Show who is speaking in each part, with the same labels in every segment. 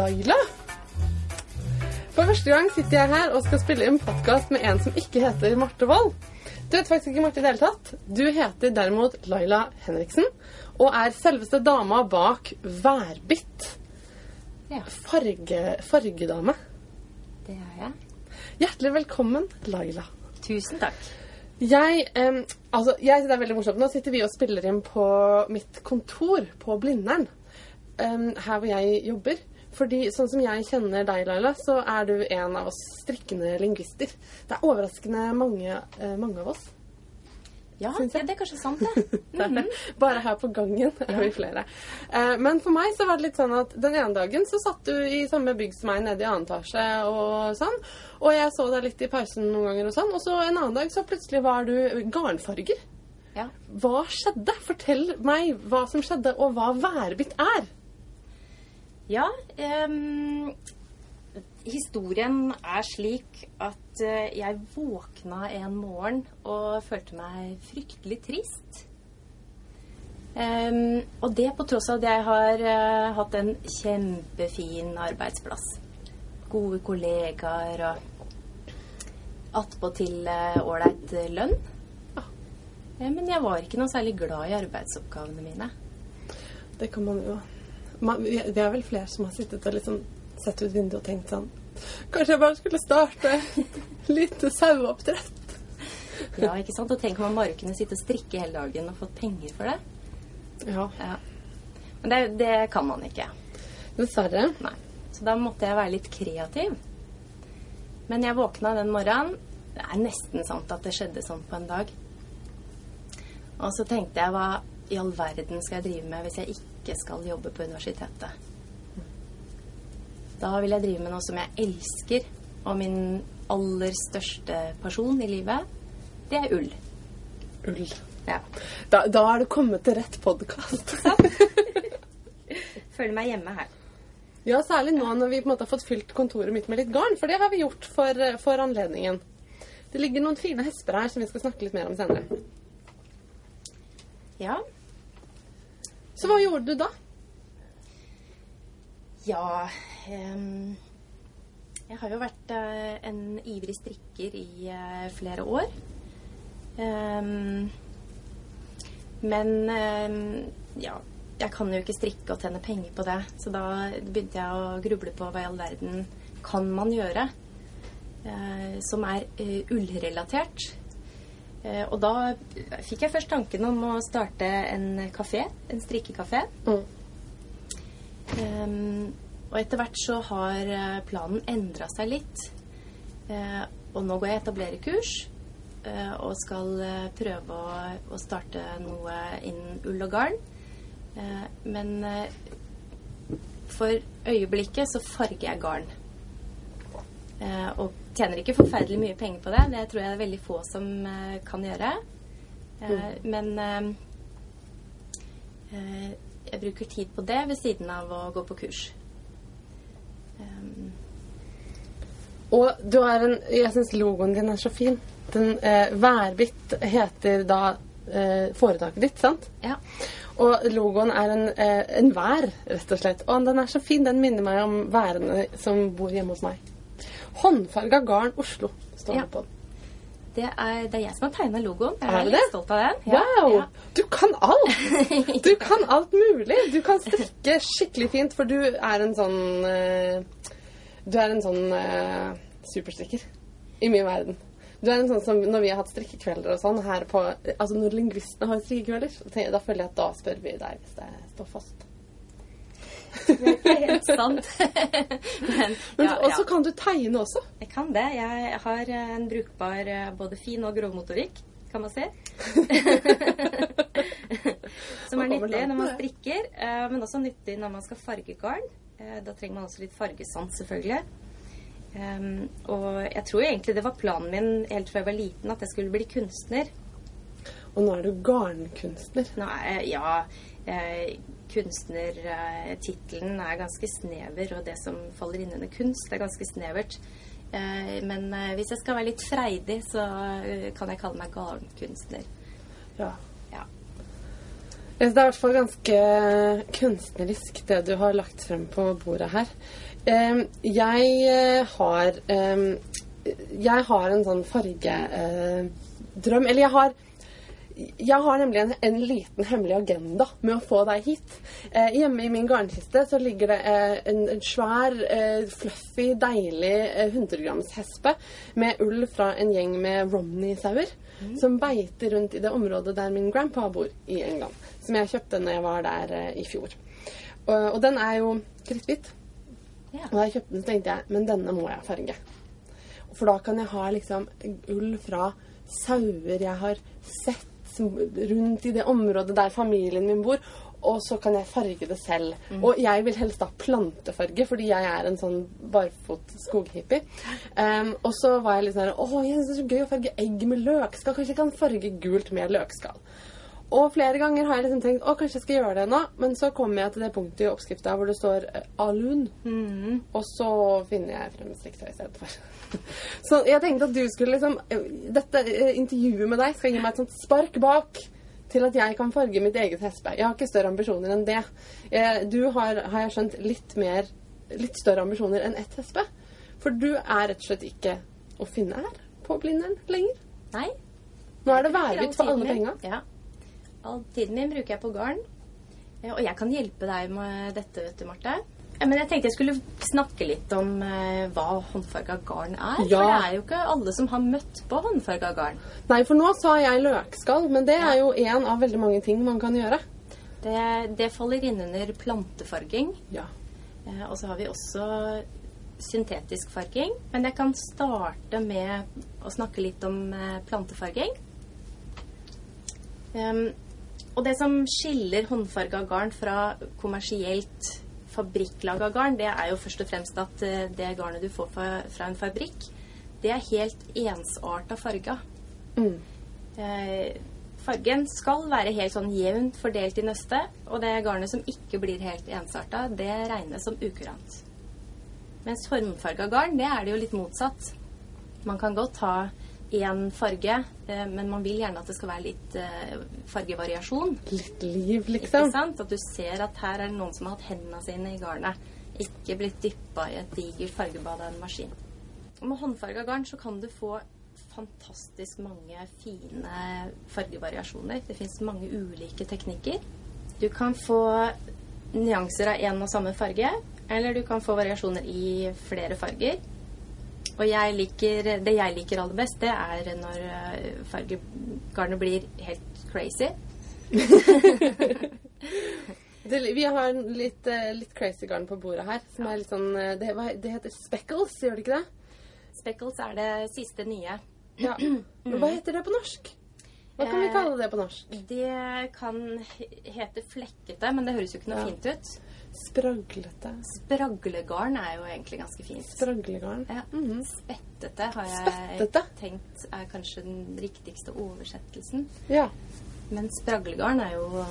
Speaker 1: Laila. For første gang sitter jeg her og skal spille en podkast med en som ikke heter Marte Wold. Du heter faktisk ikke Marte i det hele tatt. Du heter derimot Laila Henriksen og er selveste dama bak Værbitt.
Speaker 2: Ja,
Speaker 1: Farge, fargedame.
Speaker 2: det er jeg.
Speaker 1: Hjertelig velkommen, Laila.
Speaker 2: Tusen takk.
Speaker 1: Jeg, eh, altså, jeg det er veldig morsomt. Nå sitter vi og spiller inn på mitt kontor på Blindern. eh, her hvor jeg jobber. Fordi sånn som jeg kjenner deg, Laila, så er du en av oss strikkende lingvister. Det er overraskende mange, eh, mange av oss.
Speaker 2: Ja,
Speaker 1: ja,
Speaker 2: det er kanskje sant, det. Mhm.
Speaker 1: Bare her på gangen er vi flere. Eh, men for meg så var det litt sånn at den ene dagen så satt du i samme bygg som meg nede i annen etasje og sånn. Og jeg så deg litt i pausen noen ganger og sånn. Og så en annen dag så plutselig var du garnfarger.
Speaker 2: Ja.
Speaker 1: Hva skjedde? Fortell meg hva som skjedde, og hva værbitt er.
Speaker 2: Ja, Um, historien er slik at eh, jeg våkna en morgen og følte meg fryktelig trist. Um, og det på tross av at jeg har uh, hatt en kjempefin arbeidsplass. Gode kollegaer og attpåtil ålreit ålreit lønn. Ja. Men jeg var ikke noe særlig glad i arbeidsoppgavene mine.
Speaker 1: Det kan man jo man, vi- vi er vel flere som har sittet og liksom sett ut vinduet og tenkt sånn Kanskje jeg bare skulle starte lite saueoppdrett?
Speaker 2: Ja, ikke sant? Og tenk om man bare kunne sitte og strikke hele dagen og fått penger for det.
Speaker 1: Ja,
Speaker 2: Ja. Men det, det kan man ikke.
Speaker 1: dessverre.
Speaker 2: Nei. Så da måtte jeg være litt kreativ. Men jeg våkna den morgenen. Det er nesten sant at det skjedde sånn på en dag. Og så tenkte jeg hva i all verden skal jeg drive med hvis jeg ikke skal jobbe på universitetet? Da vil jeg drive med noe som jeg elsker, og min aller største person i livet, det er ull.
Speaker 1: Ull.
Speaker 2: Ja.
Speaker 1: Da, da er du kommet til rett podkast.
Speaker 2: Føler meg hjemme her.
Speaker 1: Ja, særlig nå når vi på en måte har fått fylt kontoret mitt med litt garn, for det har vi gjort for, for anledningen. Det ligger noen fine hesper her som vi skal snakke litt mer om senere.
Speaker 2: Ja.
Speaker 1: Så hva gjorde du da?
Speaker 2: Ja um, Jeg har jo vært uh, en ivrig strikker i uh, flere år. Um, men um, ja, jeg kan jo ikke strikke og tjene penger på det. Så da begynte jeg å gruble på hva i all verden kan man gjøre uh, som er ullrelatert. Eh, og da fikk jeg først tanken om å starte en kafé, en strikkekafé.
Speaker 1: Mm.
Speaker 2: Um, og etter hvert så har eh, planen endra seg litt. Uh, og nå går jeg etablererkurs kurs og skal prøve å, å starte noe innen ull og garn. Men for øyeblikket så farger jeg garn. Eh, og tjener ikke forferdelig mye penger på det. Det tror jeg det er veldig få som eh, kan gjøre. Eh, Men eh, eh, jeg bruker tid på det ved siden av å gå på kurs.
Speaker 1: Og du har en Jeg syns logoen din er så fin. Den eh, Værbitt heter da eh, foretaket ditt, sant?
Speaker 2: ja.
Speaker 1: Og logoen er en, eh, en vær, rett og slett. Og den er så fin. Den minner meg om værene som bor hjemme hos meg. Håndfarga garn Oslo står
Speaker 2: Ja.
Speaker 1: det på den.
Speaker 2: Det er, det er jeg som har tegna logoen. Jeg
Speaker 1: Er
Speaker 2: er litt stolt av den. Ja,
Speaker 1: Wow!
Speaker 2: ja.
Speaker 1: Du kan alt! Du kan alt mulig. Du kan strikke skikkelig fint, for du er en sånn eh, Du er en sånn uh, superstrikker i min verden. Du er en sånn som Når vi har hatt strikkekvelder og sånn her på Altså når lingvistene har strikkekvelder, da føler jeg at da spør vi deg hvis det står fast.
Speaker 2: Det er ikke helt sant. Men, ja,
Speaker 1: Og så
Speaker 2: ja.
Speaker 1: kan du tegne også.
Speaker 2: Jeg kan det. Jeg har en brukbar eh, både fin og grov motorikk, kan man se. Som
Speaker 1: Man
Speaker 2: er nyttig når man strikker, eh, men også nyttig når man skal farge garn. Eh, Da trenger man også litt fargesans, selvfølgelig. Og jeg tror egentlig det var planen min helt fra jeg var liten, at jeg skulle bli kunstner.
Speaker 1: Og nå er du garnkunstner.
Speaker 2: Nå er jeg, ja, eh, kunstnertittelen er ganske snever, og det som faller inn under kunst, er ganske snevert. Eh, men eh, hvis jeg skal være litt freidig, så eh, kan jeg kalle meg garnkunstner.
Speaker 1: Ja.
Speaker 2: Ja.
Speaker 1: Det er i hvert fall ganske kunstnerisk, det du har lagt frem på bordet her. Jeg har Jeg har en sånn fargedrøm Eller jeg har jeg har nemlig en, en, liten hemmelig agenda med å få deg hit. Eh, hjemme i min garnkiste så ligger det eh, en, en, svær, eh, fluffy, deilig 100 grams hespe med ull fra en gjeng med Romney-sauer mm. som beiter rundt i det området der min grandpa bor i England. Som jeg kjøpte når jeg var der i fjor. Og, og den er jo kritthvit. Yeah. Og da jeg kjøpte den, så tenkte jeg men denne må jeg farge. For da kan jeg ha liksom ull fra sauer jeg har sett rundt i det området der familien min bor. Og så kan jeg farge det selv. Mm. Og jeg vil helst da plantefarge, fordi jeg er en sånn barfot skoghippie. Um, og så var jeg litt sånn Å, jeg synes det er så gøy å farge egg med løkskall. Kanskje jeg kan farge gult med løkskall. Og flere ganger har jeg liksom tenkt å, kanskje jeg skal gjøre det nå, men så kommer jeg til det punktet i oppskrifta hvor det står alun. Mm. Og så finner jeg frem strikketøy i stedet for. Så jeg tenkte at du skulle liksom eh, Dette eh, intervjuet med deg skal gi meg et sånt spark bak til at jeg kan farge mitt eget hespe. Jeg har ikke større ambisjoner enn det. Du har, har jeg skjønt, litt mer Litt større ambisjoner enn ett hespe. For du er rett og slett ikke å finne her på Blindern lenger.
Speaker 2: Nei.
Speaker 1: Nå er det værhvitt for alle penga.
Speaker 2: Ja. All tiden min bruker jeg på garn. Og jeg kan hjelpe deg med dette, vet du, Marte. Men jeg tenkte jeg skulle snakke litt om eh, hva håndfarga garn er. Ja. For det er jo ikke alle som har møtt på håndfarga garn.
Speaker 1: Nei, for nå sa jeg løkskall, men det er jo én av veldig mange ting man kan gjøre.
Speaker 2: Det, det faller inn under plantefarging.
Speaker 1: Ja.
Speaker 2: Eh, og så har vi også syntetisk farging. Men jeg kan starte med å snakke litt om eh, plantefarging. Um, og det som skiller håndfarga garn fra kommersielt fabrikklaga garn, det er jo først og fremst at eh, det garnet du får fra en fabrikk, det er helt ensarta farga. Mm. Eh, fargen skal være helt sånn jevnt fordelt i nøstet, og det garnet som ikke blir helt ensarta, det regnes som ukurant. Mens formfarga garn, det er det jo litt motsatt. Man kan godt ha én farge, eh, men man vil gjerne at det skal være litt eh, fargevariasjon.
Speaker 1: Litt liv, liksom.
Speaker 2: Ikke sant? At du ser at her er det noen som har hatt hendene sine i garnet. Ikke blitt dyppa i et digert fargebad av en maskin. Og med håndfarga garn så kan du få fantastisk mange fine fargevariasjoner. Det fins mange ulike teknikker. Du kan få nyanser av én og samme farge, eller du kan få variasjoner i flere farger. Og jeg liker, det jeg liker aller best, det er når eh, fargegarnet blir helt crazy.
Speaker 1: det, vi har litt, eh, litt crazy garn på bordet her. Som er litt sånn eh, det, det, heter speckles, gjør det ikke det?
Speaker 2: Speckles er det siste nye.
Speaker 1: Ja. Men hva heter det på norsk? Hva kan vi kalle det på norsk?
Speaker 2: Det kan hete flekkete, men det høres jo ikke noe ja. fint ut.
Speaker 1: Spraglete.
Speaker 2: Spraglegarn er jo egentlig ganske fint.
Speaker 1: Spraglegarn.
Speaker 2: Ja. Mm -hmm. Spettete har jeg
Speaker 1: Spettete.
Speaker 2: tenkt er kanskje den riktigste oversettelsen.
Speaker 1: Ja.
Speaker 2: Men spraglegarn er jo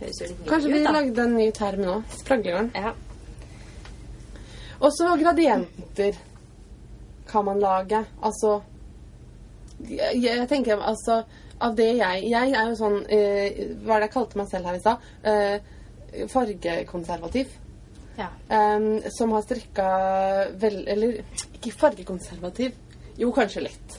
Speaker 2: Høres jo litt
Speaker 1: ut, Kanskje vi
Speaker 2: da.
Speaker 1: lagde en ny term nå. Spraglegarn.
Speaker 2: Ja.
Speaker 1: Og så gradienter kan man lage. Altså jeg, jeg tenker altså av det jeg Jeg er jo sånn eh, Hva er det jeg kalte meg selv her i stad? Eh, fargekonservativ.
Speaker 2: Ja.
Speaker 1: Um, som har strikka vel Eller ikke fargekonservativ. Jo, kanskje litt.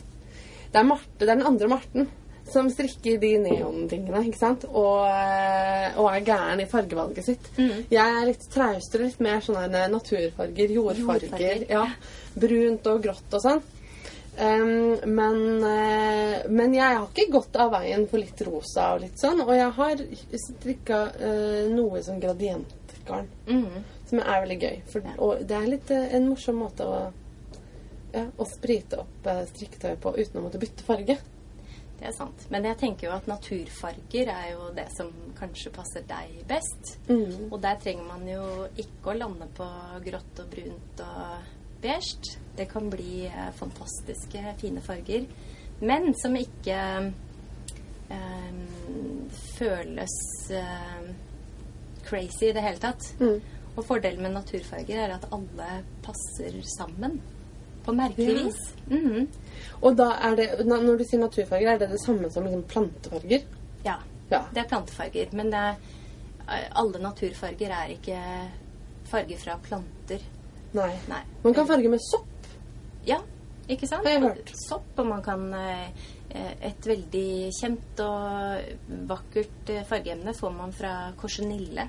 Speaker 1: Det er Marte, det er den andre Marten som strikker de neontingene, ikke sant? Og, eh, og, er gæren i fargevalget sitt. Mm. Jeg er litt traustere, litt mer sånne naturfarger, jordfarger. jordfarger. Ja, brunt og grått og sånn. Um, men, uh, men, jeg har ikke gått av veien for litt rosa og litt sånn. Og jeg har strikka uh, noe som gradientgarn, mm. som er veldig gøy. For. Og det er litt uh, en morsom måte å, ja, å sprite opp strikketøyet på uten å måtte bytte farge.
Speaker 2: Det er sant. Men jeg tenker jo at naturfarger er jo det som kanskje passer deg best.
Speaker 1: Mm.
Speaker 2: Og der trenger man jo ikke å lande på grått og brunt og beige. Det kan bli eh, fantastiske, fine farger. Men som ikke eh, føles eh, crazy i det hele tatt.
Speaker 1: Mm.
Speaker 2: Og fordelen med naturfarger er at alle passer sammen. På merkelig ja. vis. Mm -hmm.
Speaker 1: Og da er det, når du sier naturfarger, er det det samme som liksom plantefarger?
Speaker 2: Ja.
Speaker 1: Ja.
Speaker 2: Det er plantefarger. Men det er, eh, alle naturfarger er ikke farger fra planter.
Speaker 1: Nei.
Speaker 2: Nei.
Speaker 1: Man kan farge med sopp.
Speaker 2: Ja, ikke sant?
Speaker 1: Har jeg hørt.
Speaker 2: Sopp, og man kan eh, Et veldig kjent og vakkert eh, fargeemne får man fra korsenille,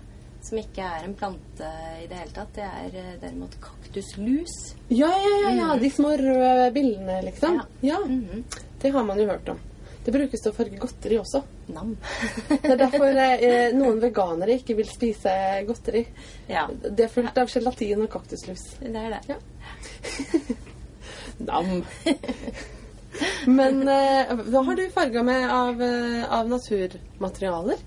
Speaker 2: som ikke er en plante i det hele tatt. Det er eh, derimot kaktuslus.
Speaker 1: Ja, ja, ja, ja. De små røde billene, liksom.
Speaker 2: Ja.
Speaker 1: Ja.
Speaker 2: Mm -hmm.
Speaker 1: Det har man jo hørt om. Det brukes til å farge godteri også.
Speaker 2: Nam.
Speaker 1: Det er derfor eh, noen veganere ikke vil spise godteri.
Speaker 2: ja,
Speaker 1: Det er fullt av gelatin og kaktuslus.
Speaker 2: det er det.
Speaker 1: Ja. Nam. Men eh, hva har du farga med av, eh, av naturmaterialer?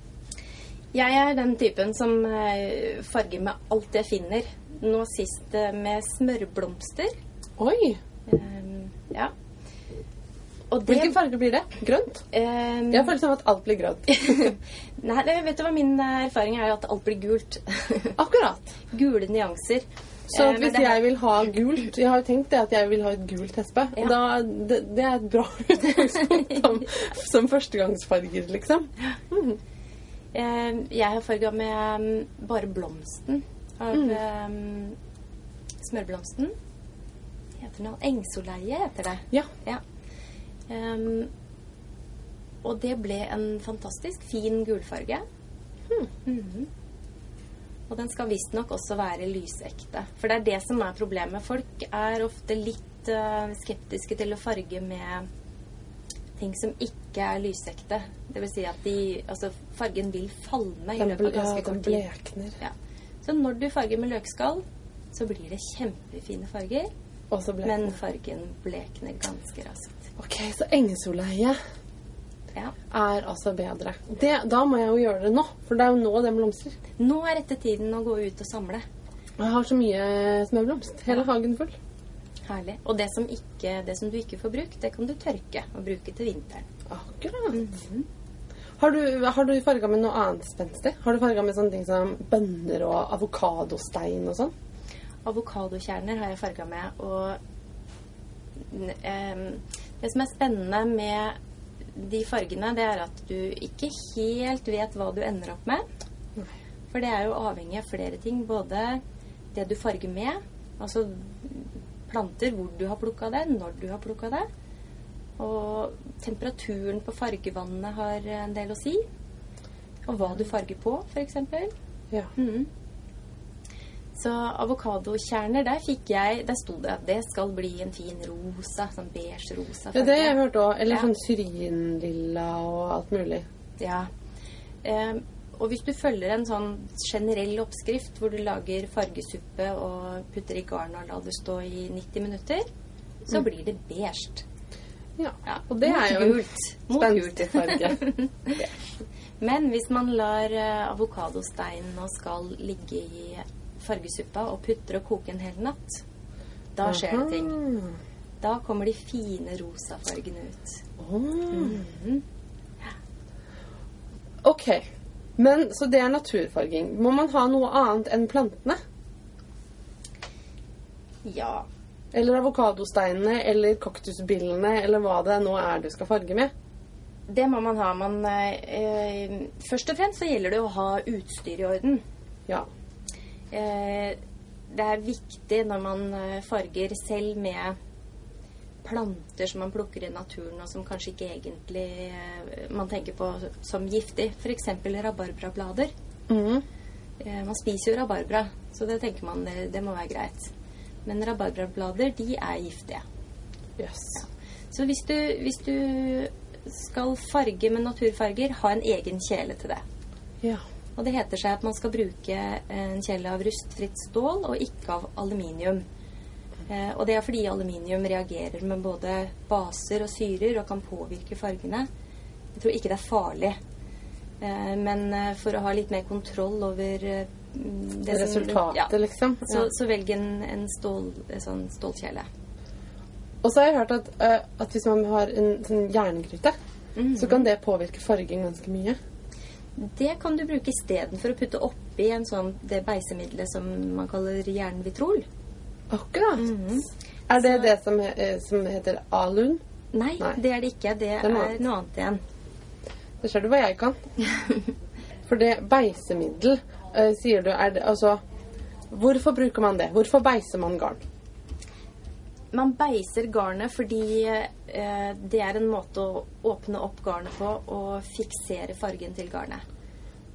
Speaker 2: Jeg er den typen som eh, farger med alt jeg finner. Nå sist eh, med smørblomster.
Speaker 1: Oi!
Speaker 2: Um, ja. Det
Speaker 1: Hvilken farge blir det? Grønt?
Speaker 2: Um,
Speaker 1: Jeg har følelsen av at alt blir grønt.
Speaker 2: Nei, vet du hva min eh, erfaring er? At alt blir gult.
Speaker 1: Akkurat.
Speaker 2: Gule nyanser.
Speaker 1: Så
Speaker 2: Eh,
Speaker 1: hvis jeg vil ha gult Jeg har jo tenkt det at jeg vil ha et gult hespe.
Speaker 2: Ja.
Speaker 1: Da, det, det er et bra utgangspunkt som, som førstegangsfarger, liksom. Mm.
Speaker 2: Eh, Jeg har farga med bare blomsten av
Speaker 1: Mm.
Speaker 2: um, smørblomsten. Heter den Engsoleie, heter det.
Speaker 1: Ja.
Speaker 2: Ja. Em, og det ble en fantastisk fin gulfarge. Mhm. Og den skal visstnok også være lysekte. For det er det som er problemet. Folk er ofte litt uh, skeptiske til å farge med ting som ikke er lysekte. Det vil si at de, altså, fargen vil falme i
Speaker 1: Den,
Speaker 2: løpet av ganske
Speaker 1: den
Speaker 2: kort tid.
Speaker 1: blekner.
Speaker 2: Ja. Så når du farger med løkskall, så blir det kjempefine farger. Men fargen blekner ganske raskt.
Speaker 1: Ok, så engesoleie
Speaker 2: Ja.
Speaker 1: er altså bedre. Det, da må jeg jo gjøre det nå, for det er jo nå den blomstrer.
Speaker 2: Nå er rette tiden å gå ut og samle.
Speaker 1: Jeg har så mye smørblomst. Hele hagen full.
Speaker 2: Herlig. Og det som, ikke, det som du ikke får brukt, det kan du tørke og bruke til vinteren.
Speaker 1: Akkurat.
Speaker 2: Mhm.
Speaker 1: Har du, har du farga med noe annet spenstig? Har du farga med sånne ting som bønner og avokadostein og sånn?
Speaker 2: Avokadokjerner har jeg farga med, og um, det som er spennende med de fargene, det er at du ikke helt vet hva du ender opp med. For det er jo avhengig av flere ting. Både det du farger med, altså planter, hvor du har plukka det, når du har plukka det. Og temperaturen på fargevannet har en del å si. Og hva du farger på, f.eks.
Speaker 1: Ja.
Speaker 2: Mhm. Så avokadokjerner, der fikk jeg Der sto det at det skal bli en fin rosa. Sånn beige rosa
Speaker 1: ja, det har jeg hørt òg. Eller
Speaker 2: Ja.
Speaker 1: sånn syrinlilla og alt mulig.
Speaker 2: Ja. Ehm, og hvis du følger en sånn generell oppskrift hvor du lager fargesuppe og putter i garn og lar det stå i 90 minutter, så blir det beige.
Speaker 1: Ja.
Speaker 2: Ja.
Speaker 1: Og det
Speaker 2: Mot
Speaker 1: er jo
Speaker 2: gult.
Speaker 1: Spenstig farge.
Speaker 2: Men hvis man lar eh, avokadosteinen og skall ligge i fargesuppa og putter og koker en hel natt, da skjer det ting. Da kommer de fine rosa fargene ut.
Speaker 1: -hmm.
Speaker 2: ja.
Speaker 1: Ok. Men, så det er naturfarging. Må man ha noe annet enn plantene?
Speaker 2: Ja.
Speaker 1: Eller avokadosteinene, eller kaktusbillene, eller hva det nå er du skal farge med?
Speaker 2: Det må man ha. Man, eh, først og fremst så gjelder det å ha utstyr i orden.
Speaker 1: Ja.
Speaker 2: Eh, det er viktig når man eh, farger selv med planter som man plukker i naturen, og som kanskje ikke egentlig eh, man tenker på som giftig. F.eks. rabarbrablader. Eh, man spiser jo rabarbra, så det tenker man det, må være greit. Men rabarbrablader, de er giftige.
Speaker 1: Yes.
Speaker 2: Så hvis du, hvis du skal farge med naturfarger, ha en egen kjele til det.
Speaker 1: Ja.
Speaker 2: Og det heter seg at man skal bruke en kjele av rustfritt stål og ikke av aluminium. Eh, og det er fordi aluminium reagerer med både baser og syrer og kan påvirke fargene. Jeg tror ikke det er farlig. Eh, men eh, for å ha litt mer kontroll over det
Speaker 1: Resultatet, som-
Speaker 2: ja,
Speaker 1: liksom.
Speaker 2: så,
Speaker 1: Ja.
Speaker 2: så velg en, en stål, sånn stålkjele.
Speaker 1: Og så har jeg hørt at, at hvis man har en sånn jerngryte,
Speaker 2: Mhm.
Speaker 1: så kan det påvirke fargen ganske mye.
Speaker 2: Det kan du bruke istedenfor å putte oppi en sånn, det beisemiddelet som man kaller jernvitrol.
Speaker 1: Akkurat.
Speaker 2: Mhm.
Speaker 1: Er det
Speaker 2: Så-
Speaker 1: det som, he- eh, som heter alun?
Speaker 2: Nei,
Speaker 1: Nei.
Speaker 2: det er det ikke. Det
Speaker 1: er noe
Speaker 2: er noe annet igjen.
Speaker 1: Da ser du hva jeg kan. For det beisemiddel, eh, sier du, er det altså Hvorfor bruker man det? Hvorfor beiser man garn?
Speaker 2: Man beiser garnet fordi eh, det er en måte å åpne opp garnet på og fiksere fargen til garnet.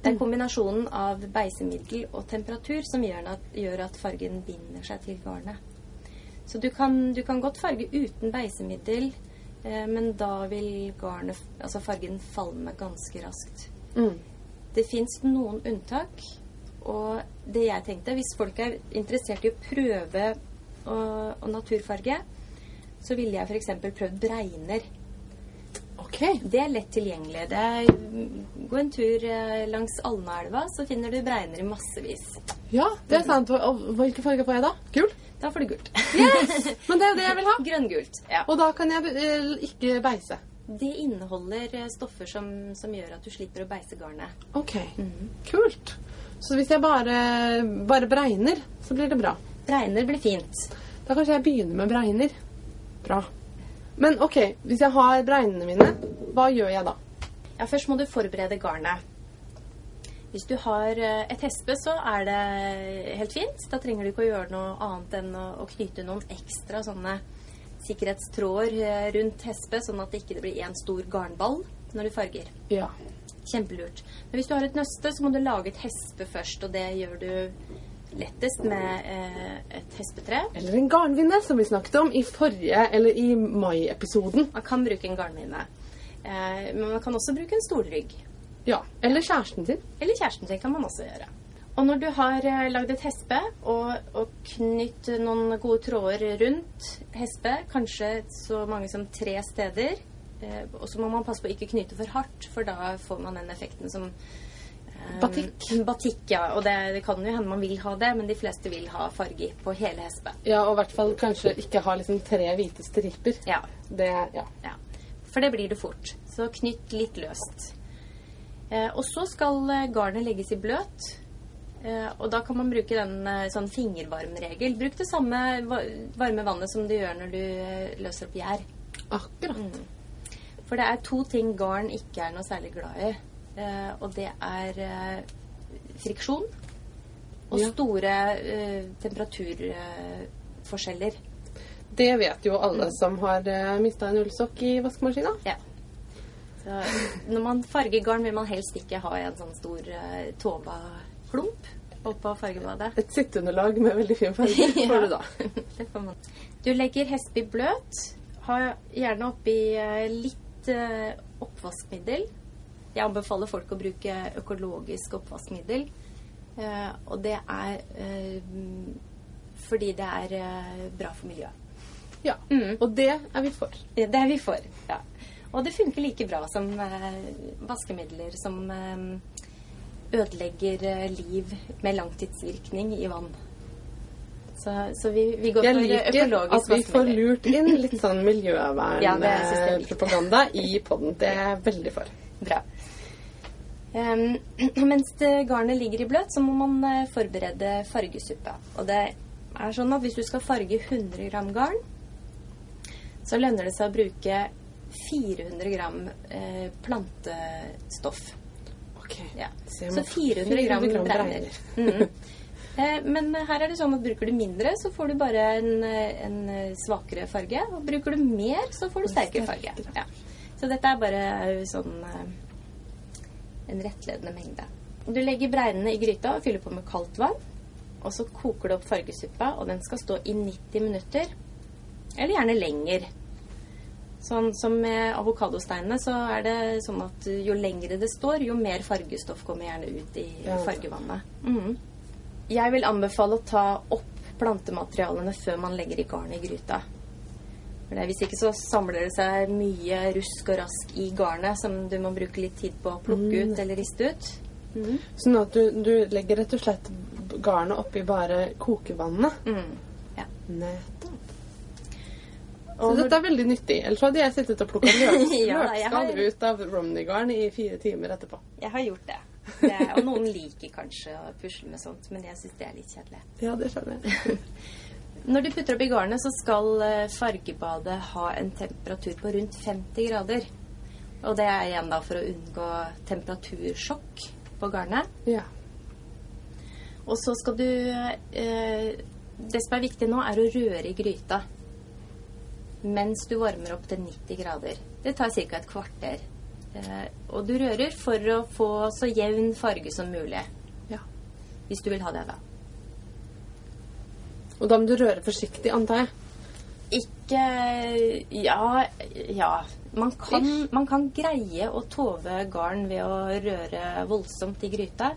Speaker 2: Det er kombinasjonen av beisemiddel og temperatur som gjør at, gjør at fargen binder seg til garnet. Så du kan, du kan godt farge uten beisemiddel, eh, men da vil garnet, altså fargen falme ganske raskt.
Speaker 1: Mm.
Speaker 2: Det fins noen unntak, og det jeg tenkte, hvis folk er interessert i å prøve å, og naturfarge, så ville jeg f.eks. prøvd bregner.
Speaker 1: OK.
Speaker 2: Det er lett tilgjengelig. Det er, gå en tur eh, langs Alnaelva, så finner du bregner i massevis.
Speaker 1: Ja, det er sant. Og og hvilke farger får jeg da? Gul?
Speaker 2: Da får du gult.
Speaker 1: Men det er det jeg vil ha.
Speaker 2: Grønngult. Ja.
Speaker 1: Og da kan jeg eh, ikke beise.
Speaker 2: Det inneholder eh, stoffer som, som gjør at du slipper å beise garnet.
Speaker 1: OK. Kult. Så hvis jeg bare, bare bregner, så blir det bra.
Speaker 2: Bregner blir fint.
Speaker 1: Da kanskje jeg begynner med bregner. Bra. Men OK, hvis jeg har bregnene mine, hva gjør jeg da?
Speaker 2: Ja, Først må du forberede garnet. Hvis du har eh, et hespe, så er det helt fint. Da trenger du ikke å gjøre noe annet enn å, knyte noen ekstra sånne sikkerhetstråder eh, rundt hespe, sånn at det ikke blir én stor garnball når du farger.
Speaker 1: Ja.
Speaker 2: Kjempelurt. Men hvis du har et nøste, så må du lage et hespe først, og det gjør du lettest med eh, et hespetre.
Speaker 1: Eller en garnvinne, som vi snakket om i forrige, eller i mai-episoden.
Speaker 2: Man kan bruke en garnvinne. Eh, men man kan også bruke en stolrygg.
Speaker 1: Ja. Eller kjæresten sin.
Speaker 2: Eller kjæresten sin kan man også gjøre. Og når du har eh, lagd et hespe og, og knytt noen gode tråder rundt hespe, kanskje så mange som tre steder, eh, og så må man passe på å ikke knyte for hardt, for da får man den effekten som eh,
Speaker 1: Batikk.
Speaker 2: Batikk, ja. Og det, det kan jo hende man vil ha det, men de fleste vil ha farge på hele hespe.
Speaker 1: Ja, og i hvert fall kanskje ikke ha liksom tre hvite striper.
Speaker 2: Ja.
Speaker 1: Det, ja.
Speaker 2: Ja, for det blir det fort. Så knytt litt løst. Eh, og så skal eh, garnet legges i bløt. Eh, og da kan man bruke den eh, sånn fingervarmregel. Bruk det samme varme vannet som du gjør når du løser opp gjær.
Speaker 1: Akkurat.
Speaker 2: For det er to ting garn ikke er noe særlig glad i. Eh, og det er eh, friksjon og
Speaker 1: Ja.
Speaker 2: store eh, temperaturforskjeller.
Speaker 1: Det vet jo alle som har uh, mista en ullsokk i vaskemaskina.
Speaker 2: Ja. Så når man farger garn, vil man helst ikke ha en sånn stor uh, Tova-klump oppå fargebadet.
Speaker 1: Et sitteunderlag med veldig fin farge får du da.
Speaker 2: Det får man. Du legger hespe i bløt. Ha gjerne oppi eh, litt eh, oppvaskmiddel. Jeg anbefaler folk å bruke økologisk oppvaskmiddel. Eh, og det er eh, fordi det er eh, bra for miljøet.
Speaker 1: Ja.
Speaker 2: Mm.
Speaker 1: Og det er vi for.
Speaker 2: Ja, Det er vi for. Ja. Og det funker like bra som eh, vaskemidler som eh, ødelegger eh, liv med langtidsvirkning i vann. Så, så vi, vi går
Speaker 1: Jeg
Speaker 2: for
Speaker 1: liker at vi får lurt inn litt sånn
Speaker 2: Ja, jeg er
Speaker 1: miljøvernpropaganda i podden. Det er jeg veldig for.
Speaker 2: Bra. Um, mens garnet ligger i bløt, så må man eh, forberede fargesuppa. Og det er sånn at hvis du skal farge 100 gram garn, så lønner det seg å bruke 400 gram eh, plantestoff.
Speaker 1: Ok.
Speaker 2: Ja.
Speaker 1: Så
Speaker 2: Så
Speaker 1: må-
Speaker 2: 400 gram,
Speaker 1: 400 gram
Speaker 2: brenner. mm. Eh, Men her er det sånn at bruker du mindre, så får du bare en, eh, en svakere farge. Og bruker du mer, så får du sterkere farge. Ja. Så dette er bare sånn eh, en rettledende mengde. Du legger bregnene i gryta og fyller på med kaldt vann. Og så koker du opp fargesuppa, og den skal stå i 90 minutter. Eller gjerne lenger. Sånn som med avokadosteinene, så er det sånn at jo lengre det står, jo mer fargestoff kommer gjerne ut i fargevannet. Mm. Jeg vil anbefale å ta opp plantematerialene før man legger i garnet i gryta. For Hvis ikke så samler det seg mye rusk og rask i garnet som du må bruke litt tid på å plukke ut eller riste ut. Mm.
Speaker 1: Sånn at du, du legger rett og slett garnet oppi bare kokevannet.
Speaker 2: Mm. Ja.
Speaker 1: Nettopp. Så
Speaker 2: Og
Speaker 1: dette er veldig nyttig. Ellers hadde jeg sittet og plukka løkskall
Speaker 2: Ja, har-
Speaker 1: ut av Romney-garn i fire timer etterpå.
Speaker 2: Jeg har gjort det. det er, og noen liker kanskje å pusle med sånt, men jeg syns det er litt kjedelig.
Speaker 1: Ja, det skjønner jeg.
Speaker 2: Når du putter oppi garnet, så skal eh, fargebadet ha en temperatur på rundt 50 grader. Og det er igjen da for å unngå temperatursjokk på garnet.
Speaker 1: Ja.
Speaker 2: Og så skal du eh, Det som er viktig nå, er å røre i gryta mens du varmer opp til 90 grader. Det tar ca. et kvarter. Eh, og du rører for å få så jevn farge som mulig.
Speaker 1: ja.
Speaker 2: Hvis du vil ha det, da.
Speaker 1: Og da må du røre forsiktig, antar jeg.
Speaker 2: Ikke Ja, ja. Man kan, man kan greie å tove garn ved å røre voldsomt i gryta.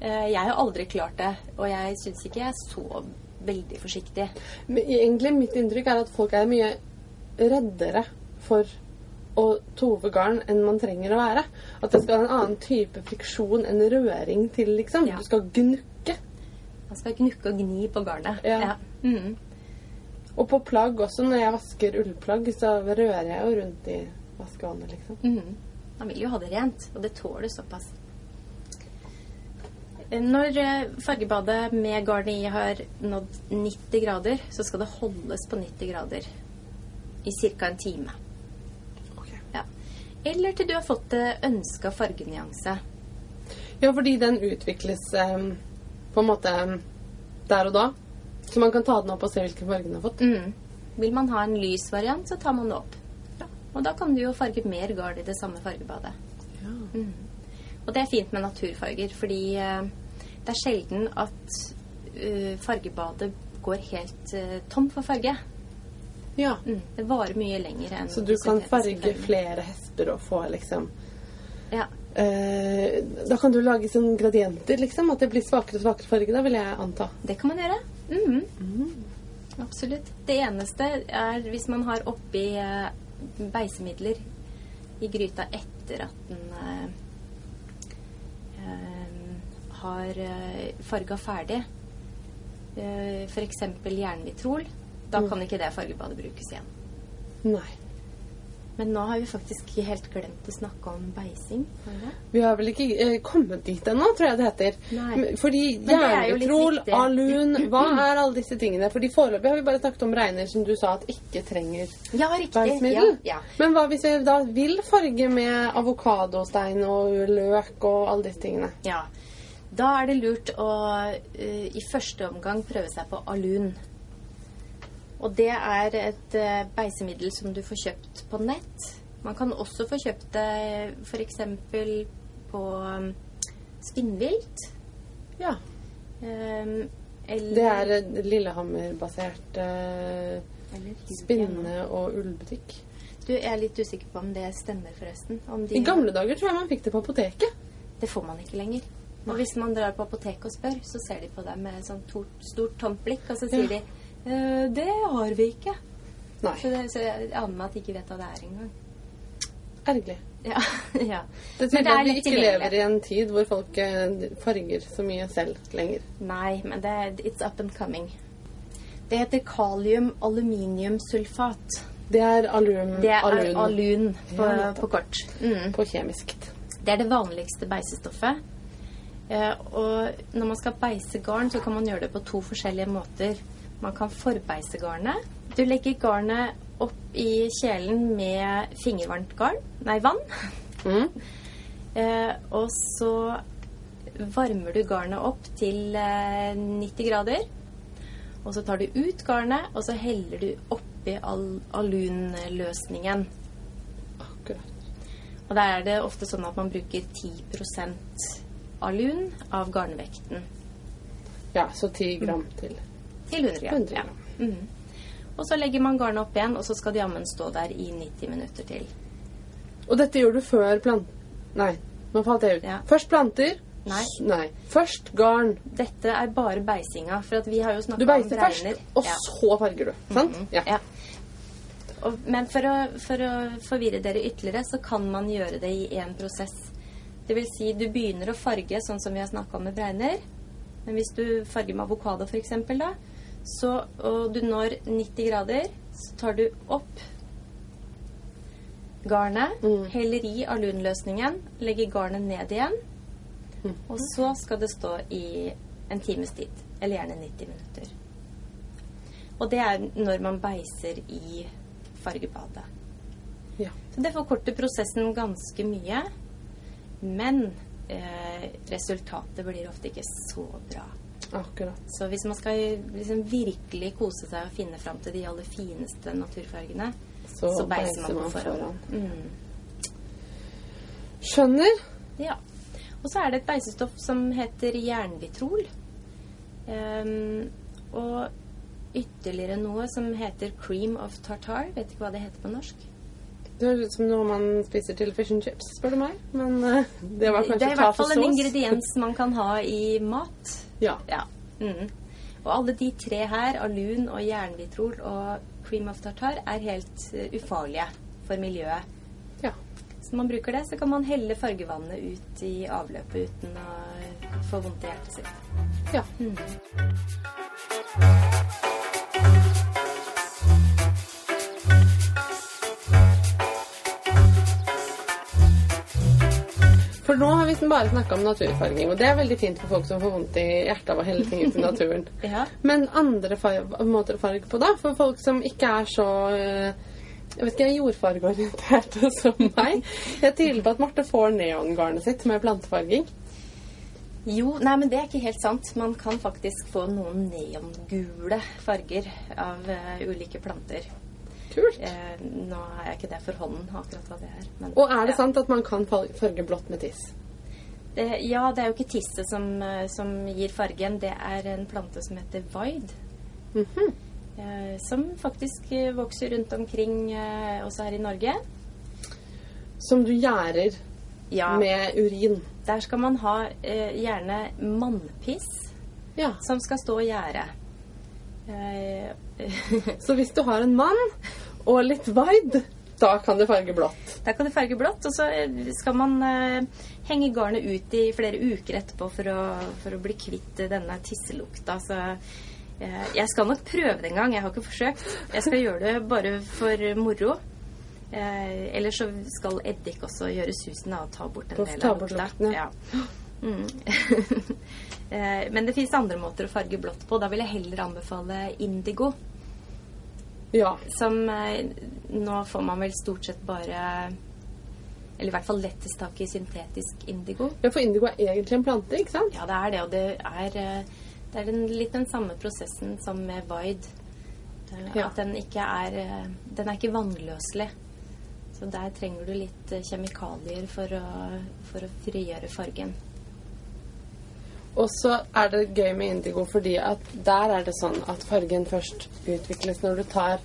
Speaker 2: Eh, Jeg har aldri klart det, og jeg syns ikke jeg er så veldig forsiktig.
Speaker 1: Men egentlig mitt inntrykk er at folk er mye reddere for å tove garn enn man trenger å være. At det skal ha en annen type friksjon enn røring til, liksom.
Speaker 2: Ja.
Speaker 1: Du skal gnukke.
Speaker 2: Man skal gnukke og gni på garnet.
Speaker 1: Ja.
Speaker 2: Mhm.
Speaker 1: Og på plagg også. Når jeg vasker ullplagg, så rører jeg jo rundt i vaskevannet, liksom.
Speaker 2: Mm. Man vil jo ha det rent, og det tåler såpass. Når eh, fargebadet med garnet i har nådd 90 grader, så skal det holdes på 90 grader i ca. en time.
Speaker 1: Okay.
Speaker 2: Ja. Eller til du har fått det ønska fargenyanse.
Speaker 1: Ja, fordi den utvikles em, på en måte der og da. Så man kan ta den opp og se hvilken farge den har fått.
Speaker 2: Mm. Vil man ha en lys variant, så tar man det opp. Og da kan du jo farge mer garn i det samme fargebadet.
Speaker 1: Ja.
Speaker 2: Og det er fint med naturfarger, fordi eh, det er sjelden at eh, fargebadet går helt Tomt tom for farge.
Speaker 1: ja.
Speaker 2: Mm. Det varer mye lenger enn
Speaker 1: Så du kan farge flere hester og få liksom
Speaker 2: Ja.
Speaker 1: Eh, Da kan du lage sånn gradienter, liksom. At det blir svakere og svakere farge, da vil jeg anta.
Speaker 2: Det kan man gjøre. Mhm. Absolutt. Det eneste er hvis man har oppi eh, beisemidler i gryta etter at den eh, eh, har farga ferdig, eh, f.eks. jernvitrol, da
Speaker 1: Mm.
Speaker 2: kan ikke det fargebadet brukes igjen.
Speaker 1: Nei.
Speaker 2: Men nå har vi faktisk ikke helt glemt å snakke om beising. Vi
Speaker 1: har vel ikke eh, kommet dit ennå, tror jeg det heter.
Speaker 2: Nei.
Speaker 1: Fordi
Speaker 2: er viktig.
Speaker 1: alun Hva er alle disse tingene? Fordi foreløpig har vi bare snakket om regner som du sa at ikke trenger
Speaker 2: Ja,
Speaker 1: beismiddel.
Speaker 2: Ja, ja.
Speaker 1: Men hva hvis vi da vil farge med avokadostein og løk og alle disse tingene?
Speaker 2: Ja. Da er det lurt å uh, i første omgang prøve seg på alun. Og det er et eh, beisemiddel som du får kjøpt på nett. Man kan også få kjøpt det f.eks. på um, spinnvilt.
Speaker 1: Ja.
Speaker 2: Um, eller,
Speaker 1: Det er Lillehammer-basert
Speaker 2: uh,
Speaker 1: spinne- og ullbutikk.
Speaker 2: Du, jeg er litt usikker på om det stemmer, forresten. Om de,
Speaker 1: I gamle dager tror jeg man fikk det på apoteket.
Speaker 2: Det får man ikke lenger. Og hvis man drar på apoteket og spør, så ser de på deg med sånn to, stort, tomt blikk, og så sier
Speaker 1: Ja.
Speaker 2: de «Eh, Det har vi ikke.
Speaker 1: Nei.
Speaker 2: Så, det, så jeg aner meg at de ikke vet hva det er engang.
Speaker 1: Ergerlig.
Speaker 2: Ja, ja.
Speaker 1: Det
Speaker 2: Men
Speaker 1: tyder at vi ikke lever i en tid hvor folk eh, farger så mye selv lenger.
Speaker 2: Nei, men det er It's up and coming. Det heter kalium-aluminiumsulfat.
Speaker 1: Det er alum,
Speaker 2: Det er
Speaker 1: alun
Speaker 2: alun på,
Speaker 1: Ja,
Speaker 2: på kort. Mm.
Speaker 1: på kjemisk.
Speaker 2: Det er det vanligste beisestoffet. Eh, og når man skal beise garn, så kan man gjøre det på to forskjellige måter. Man kan forbeise garnet. Du legger garnet opp i kjelen med fingervarmt garn, nei, vann.
Speaker 1: Mm.
Speaker 2: Eh, og så varmer du garnet opp til eh, 90 grader. Og så tar du ut garnet, og så heller du oppi al alunløsningen.
Speaker 1: Akkurat.
Speaker 2: Og da er det ofte sånn at man bruker 10% alun av garnvekten
Speaker 1: Ja, så 10 gram til
Speaker 2: til 100 gram.
Speaker 1: 100
Speaker 2: Ja. Mhm. Og så legger man garnet opp igjen, og så skal de jammen stå der i 90 minutter til.
Speaker 1: Og dette gjør du før plant... Nei, nå falt jeg ut.
Speaker 2: Ja.
Speaker 1: Først planter.
Speaker 2: Nei.
Speaker 1: Nei. Først garn.
Speaker 2: Dette er bare beisinga, for vi har jo
Speaker 1: Du
Speaker 2: snakka om
Speaker 1: beiser først, og
Speaker 2: Ja.
Speaker 1: så farger du. Sant?
Speaker 2: Mhm.
Speaker 1: Ja.
Speaker 2: Ja. Og, men for å, for å forvirre dere ytterligere, så kan man gjøre det i én prosess. Det vil si, du begynner å farge sånn som vi har snakka om med bregner. Men hvis du farger med avokado f.eks., da, så, og du når 90 grader, så tar du opp garnet,
Speaker 1: Mm.
Speaker 2: heller i alunløsningen, legger garnet ned igjen,
Speaker 1: Mm.
Speaker 2: og så skal det stå i en times tid. Eller gjerne 90 minutter. Og det er når man beiser i fargebadet.
Speaker 1: Ja.
Speaker 2: Så det forkorter prosessen ganske mye. Men eh, resultatet blir ofte ikke så bra.
Speaker 1: Akkurat.
Speaker 2: Så hvis man skal liksom virkelig kose seg og finne fram til de aller fineste naturfargene,
Speaker 1: Så,
Speaker 2: så, beiser man på forhånd.
Speaker 1: foran.
Speaker 2: Mm.
Speaker 1: Skjønner.
Speaker 2: Ja. Og så er det et beisestoff som heter jernvitrol. Um, og ytterligere noe som heter cream of tartar. Vet ikke hva det heter på norsk.
Speaker 1: Det høres ut som noe man spiser til fish and chips, spør du meg. Men eh, det var
Speaker 2: Det er i hvert fall en ingrediens man kan ha i mat.
Speaker 1: Ja.
Speaker 2: Ja. Mm. Og alle de tre her, alun og jernvitrol og cream of tartar, er helt eh, ufarlige for miljøet.
Speaker 1: ja.
Speaker 2: Så når man bruker det, så kan man helle fargevannet ut i avløpet uten å få vondt i hjertet sitt.
Speaker 1: ja. For nå har vi bare snakka om naturfarging, og det er veldig fint for folk som får vondt i hjertet av å helle ting ut i naturen.
Speaker 2: Ja.
Speaker 1: Men andre måter å farge på, da? For folk som ikke er så eh, jeg vet ikke, jordfargeorientert som meg. Jeg tviler på at Marte får neongarnet sitt med plantefarging.
Speaker 2: Jo, nei, men det er ikke helt sant. Man kan faktisk få noen neongule farger av uh, ulike planter.
Speaker 1: Kult.
Speaker 2: Eh, nå har jeg ikke det for hånden, akkurat hva det er. Men,
Speaker 1: Og er det
Speaker 2: ja.
Speaker 1: sant at man kan farge blått med tiss?
Speaker 2: Eh, ja, det er jo ikke tisset som, eh, som gir fargen. Det er en plante som heter Vide.
Speaker 1: -hmm.
Speaker 2: eh, som faktisk eh, vokser rundt omkring eh, også her i Norge.
Speaker 1: Som du gjærer
Speaker 2: Ja,
Speaker 1: med urin.
Speaker 2: der skal man ha gjerne mannpiss
Speaker 1: Ja.
Speaker 2: som skal stå og gjære. Eh,
Speaker 1: Så hvis du har en mann og litt wide, da kan du farge blått.
Speaker 2: Da kan du farge blått, og så eh, skal man eh, henge garnet ut i flere uker etterpå for å, for å bli kvitt eh, denne tisselukta. Så eh, jeg skal nok prøve det en gang. Jeg har ikke forsøkt. Jeg skal gjøre det bare for moro. Eh, Eller så skal eddik også gjøre susen av å ta bort en del av lukta. Ja. Mm. Eh, Men det fins andre måter å farge blått på. Da vil jeg heller anbefale indigo.
Speaker 1: Ja.
Speaker 2: Som eh, Nå får man vel stort sett bare Eller i hvert fall lettest tak i syntetisk indigo.
Speaker 1: ja, for indigo er egentlig en plante, ikke sant?
Speaker 2: Ja, det er det, og det er, eh, det er den, litt den samme prosessen som med Void.
Speaker 1: Ja.
Speaker 2: At den ikke er eh, Den er ikke vannløselig. Så der trenger du litt kjemikalier for å, for å frigjøre fargen.
Speaker 1: Og så er det gøy med indigo fordi at der er det sånn at fargen først utvikles når du tar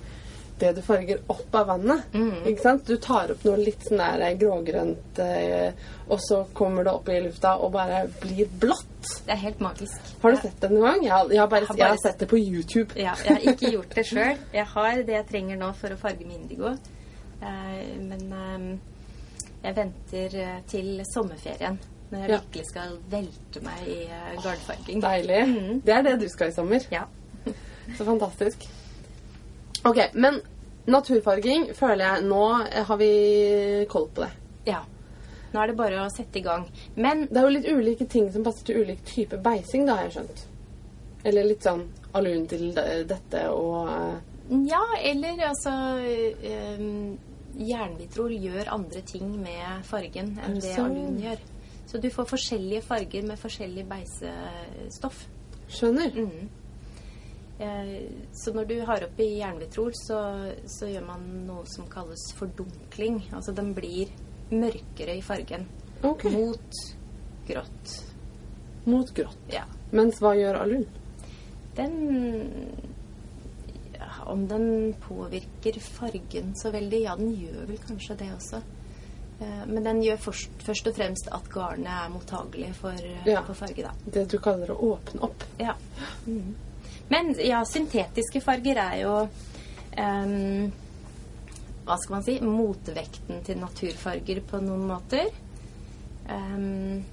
Speaker 1: det du farger opp av vannet. Ikke sant? Du tar opp noe litt sånn der grågrønt, eh, og så kommer det opp i lufta og bare blir blått.
Speaker 2: Det er helt magisk.
Speaker 1: Har du sett det noen gang? Jeg har, jeg har, bare,
Speaker 2: Jeg har
Speaker 1: jeg har sett det på YouTube.
Speaker 2: Ja, jeg har ikke gjort det sjøl. Jeg har det jeg trenger nå for å farge med indigo. Eh, men eh, jeg venter eh, til sommerferien, når jeg
Speaker 1: Ja.
Speaker 2: virkelig skal velte meg i gardfarging. garnfarging.
Speaker 1: Deilig.
Speaker 2: Mm.
Speaker 1: Det er det du skal i sommer.
Speaker 2: Ja.
Speaker 1: Så fantastisk. Ok, men naturfarging føler jeg Nå har vi koll på det.
Speaker 2: ja. Nå er det bare å sette i gang. Men
Speaker 1: Det er jo litt ulike ting som passer til ulik type beising, da har jeg skjønt. Eller litt sånn alun til dette og eh,
Speaker 2: ja, eller altså um, Jernvitrol gjør andre ting med fargen enn
Speaker 1: det
Speaker 2: alun gjør. Så du får forskjellige farger med forskjellig beisestoff.
Speaker 1: Skjønner.
Speaker 2: Mm. Eh, Så når du har oppi jernvitrol, så, så gjør man noe som kalles fordunkling. Altså den blir mørkere i fargen.
Speaker 1: Okay.
Speaker 2: Mot grått.
Speaker 1: Mot grått.
Speaker 2: Ja.
Speaker 1: Mens hva gjør alun?
Speaker 2: Den ja, Om den påvirker fargen så veldig? Ja, den gjør vel kanskje det også. Eh, Men den gjør først, først og fremst at garnet er mottagelig for, eh,
Speaker 1: Ja.
Speaker 2: for farge, da.
Speaker 1: Det du kaller å åpne opp.
Speaker 2: Ja. Mm. Men ja, syntetiske farger er jo um, Hva skal man si? Motvekten til naturfarger på noen måter. Um,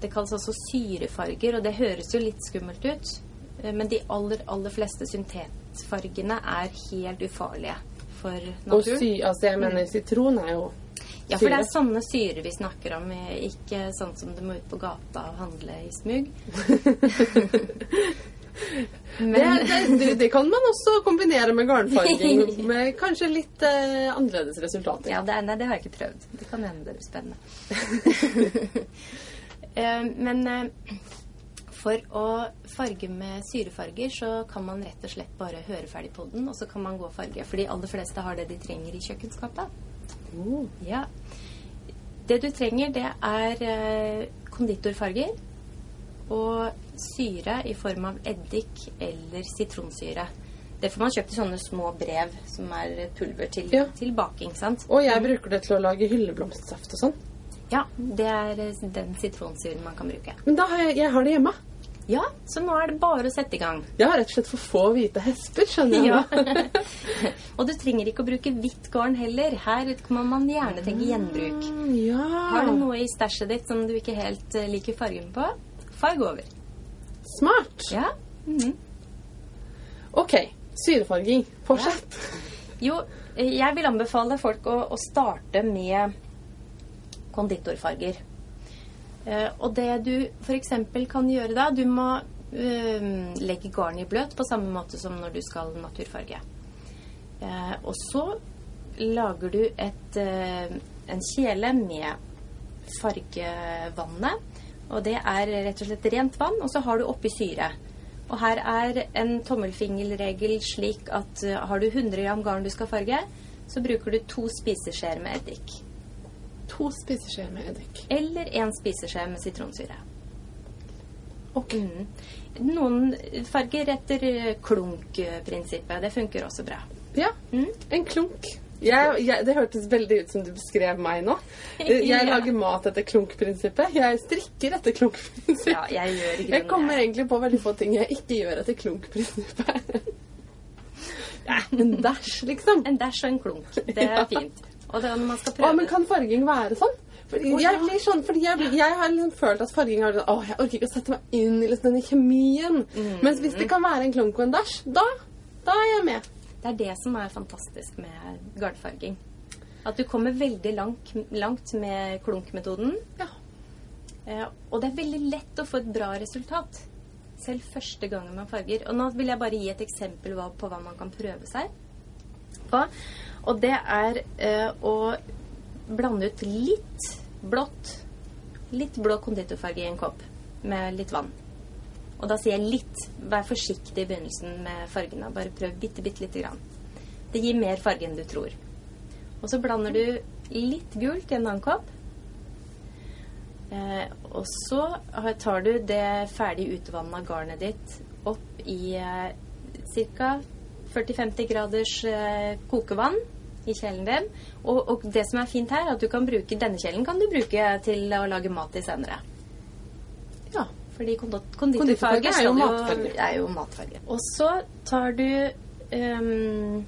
Speaker 2: det kalles også syrefarger, og det høres jo litt skummelt ut. Eh, Men de aller, aller fleste syntetfargene er helt ufarlige for
Speaker 1: Og
Speaker 2: naturen.
Speaker 1: sy, altså jeg mener sitron er jo
Speaker 2: Ja, for det er sånne syrer vi snakker om, eh, ikke sånn som du må ut på gata og handle i smug. Men
Speaker 1: Det, det, det kan man også kombinere med garnfarging, med kanskje litt eh, annerledes resultater.
Speaker 2: Ja, det, nei, det har jeg ikke prøvd. Det kan hende det blir spennende. Eh, Men eh, for å farge med syrefarger, så kan man rett og slett bare høre ferdig på den, og så kan man gå og farge. For de aller fleste har det de trenger i kjøkkenskapet.
Speaker 1: Oh.
Speaker 2: Ja. Det du trenger, det er eh, konditorfarger og syre i form av eddik eller sitronsyre. Det får man kjøpt i sånne små brev som er pulver til,
Speaker 1: Ja.
Speaker 2: til baking, sant?
Speaker 1: Og jeg bruker det til å lage hylleblomstsaft og sånn.
Speaker 2: Ja, det er den sitronsyren man kan bruke.
Speaker 1: Men da har jeg, jeg har det hjemme.
Speaker 2: Ja, så nå er det bare å sette i gang.
Speaker 1: Ja, rett og slett for få hvite hester, skjønner jeg.
Speaker 2: Ja. og du trenger ikke å bruke hvitt garn heller. Her kan man gjerne tenke gjenbruk.
Speaker 1: ja.
Speaker 2: Har du noe i stæsjet ditt som du ikke helt eh, liker fargen på, farg over.
Speaker 1: Smart.
Speaker 2: Ja. Mhm.
Speaker 1: Ok. Syrefarging. Fortsett.
Speaker 2: Jo, eh, jeg vil anbefale folk å, å starte med konditorfarger. Eh, og det du f.eks. kan gjøre da, du må eh, legge garn i bløt på samme måte som når du skal naturfarge. Eh, og så lager du et, eh, en kjele med fargevannet. Og det er rett og slett rent vann, og så har du oppi syre. Og her er en tommelfingerregel slik at har du 100 gram garn du skal farge, så bruker du to spiseskjeer med eddik.
Speaker 1: To spiseskjeer med eddik.
Speaker 2: Eller én spiseskje med sitronsyre.
Speaker 1: Ok.
Speaker 2: Mm. Noen farger etter eh, klunk-prinsippet. Det funker også bra.
Speaker 1: Ja.
Speaker 2: Mm.
Speaker 1: En klunk. Jeg, jeg, det hørtes veldig ut som du beskrev meg nå. Jeg
Speaker 2: Ja.
Speaker 1: lager mat etter klunkprinsippet. Jeg strikker etter klunkprinsippet.
Speaker 2: Ja, jeg gjør
Speaker 1: Jeg kommer egentlig på veldig få ting jeg ikke gjør etter klunkprinsippet. Ja, en dash, liksom.
Speaker 2: En dash og en klunk. Det er
Speaker 1: Ja.
Speaker 2: fint. Og det er når man skal
Speaker 1: Å, men kan farging være sånn? Fordi jeg blir sånn, fordi jeg, jeg har liksom følt at farging har sånn, Å, jeg orker ikke å sette meg inn i liksom denne kjemien.
Speaker 2: Mm.
Speaker 1: Mens hvis det kan være en klunk og en dash, da, da er jeg med.
Speaker 2: Det er det som er fantastisk med garnfarging. At du kommer veldig langt, langt med klunkmetoden.
Speaker 1: Ja.
Speaker 2: Eh, og det er veldig lett å få et bra resultat. Selv første gangen man farger. Og nå vil jeg bare gi et eksempel på hva man kan prøve seg på. Og det er eh, å blande ut litt blått, litt blå konditorfarge i en kopp med litt vann. Og da sier jeg litt. Vær forsiktig i begynnelsen med fargene. Bare prøv bitte, bitte lite grann. Det gir mer farge enn du tror. Og så blander du litt gult i en annen kopp. Eh, og så tar du det ferdig utvanna garnet ditt opp i eh, ca. 40-50 graders eh, kokevann i kjelen din. Og, og det som er fint her, er at du kan bruke denne kjelen kan du bruke til å lage mat i senere.
Speaker 1: ja.
Speaker 2: Fordi kondi-
Speaker 1: Konditorfarge er
Speaker 2: er jo matfarge. Og så tar du um,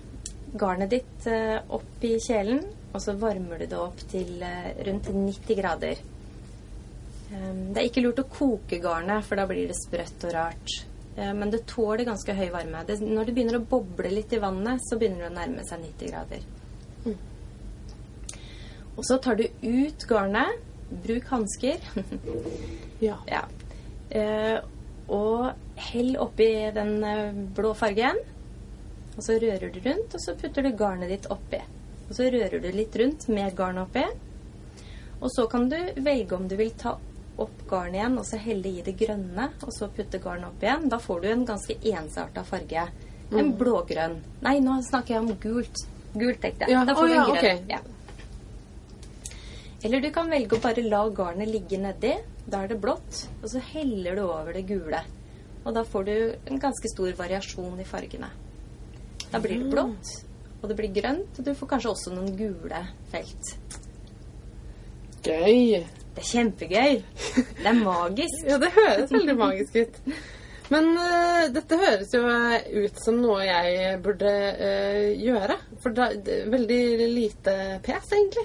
Speaker 2: garnet ditt uh, opp i kjelen, og så varmer du det opp til uh, rundt 90 grader. Ehm, det er ikke lurt å koke garnet, for da blir det sprøtt og rart. Eh, men det tåler ganske høy varme. Det, når det begynner å boble litt i vannet, så begynner det å nærme seg 90 grader. Og så tar du ut garnet. Bruk hansker.
Speaker 1: ja.
Speaker 2: Ja. Eh, og hell oppi den eh, blå fargen. Og så rører du rundt, og så putter du garnet ditt oppi. Og så rører du litt rundt med garnet oppi. Og så kan du velge om du vil ta opp garnet igjen og så helle i det grønne, og så putte garnet opp igjen. Da får du en ganske ensarta farge. En blågrønn. Nei, nå snakker jeg om gult. Gult, tenkte da.
Speaker 1: Ja,
Speaker 2: Da får du en grønn.
Speaker 1: Okay.
Speaker 2: Ja. Eller du kan velge å bare la garnet ligge nedi. Da er det blått. Og så heller du over det gule. Og da får du en ganske stor variasjon i fargene. Da blir det blått, og det blir grønt, og du får kanskje også noen gule felt.
Speaker 1: Gøy.
Speaker 2: Det er kjempegøy. Det er magisk.
Speaker 1: Ja, det høres veldig magisk ut. Men uh, dette høres jo ut som noe jeg burde uh, gjøre. For da, det er veldig lite pes, egentlig.